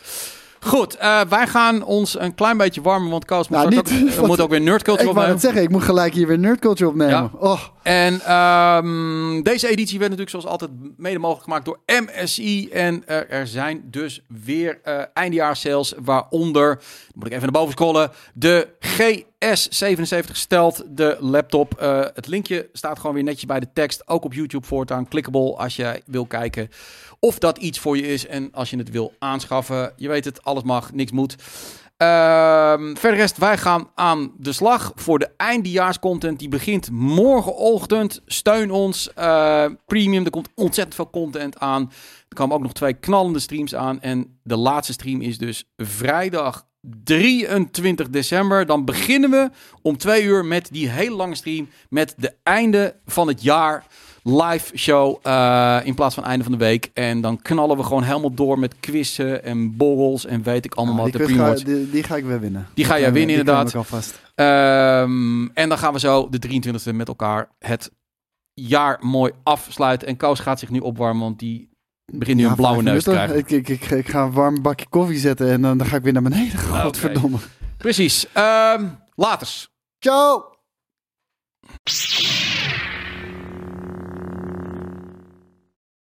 Goed, uh, wij gaan ons een klein beetje warmen, want Koos moet, nou, niet, ook, wat, moet ook weer nerdculture opnemen. Ik wou het zeggen, ik moet gelijk hier weer nerdculture opnemen. Ja. Oh. En um, deze editie werd natuurlijk zoals altijd mede mogelijk gemaakt door MSI. En uh, er zijn dus weer uh, eindejaarssales, waaronder, moet ik even naar boven scrollen, de GS77 stelt de laptop. Uh, het linkje staat gewoon weer netjes bij de tekst, ook op YouTube voortaan. Clickable als je wil kijken of dat iets voor je is en als je het wil aanschaffen. Je weet het, alles mag, niks moet. Uh, verder rest, wij gaan aan de slag voor de eindejaarscontent. Die begint morgenochtend. Steun ons. Uh, premium, er komt ontzettend veel content aan. Er komen ook nog twee knallende streams aan. En de laatste stream is dus vrijdag 23 december. Dan beginnen we om twee uur met die hele lange stream. Met de einde van het jaar live show uh, in plaats van einde van de week. En dan knallen we gewoon helemaal door met quizzen en borrels en weet ik allemaal wat. de ga, die, die, ga ik weer winnen. Die ga jij winnen inderdaad. Um, en dan gaan we zo de 23e met elkaar het jaar mooi afsluiten. En Koos gaat zich nu opwarmen, want die begint nu ja, een blauwe neus te krijgen. Ik, ik, ik, ik, ga een warm bakje koffie zetten en dan, dan ga ik weer naar beneden. Godverdomme. Okay. Precies. Um, laters. Ciao.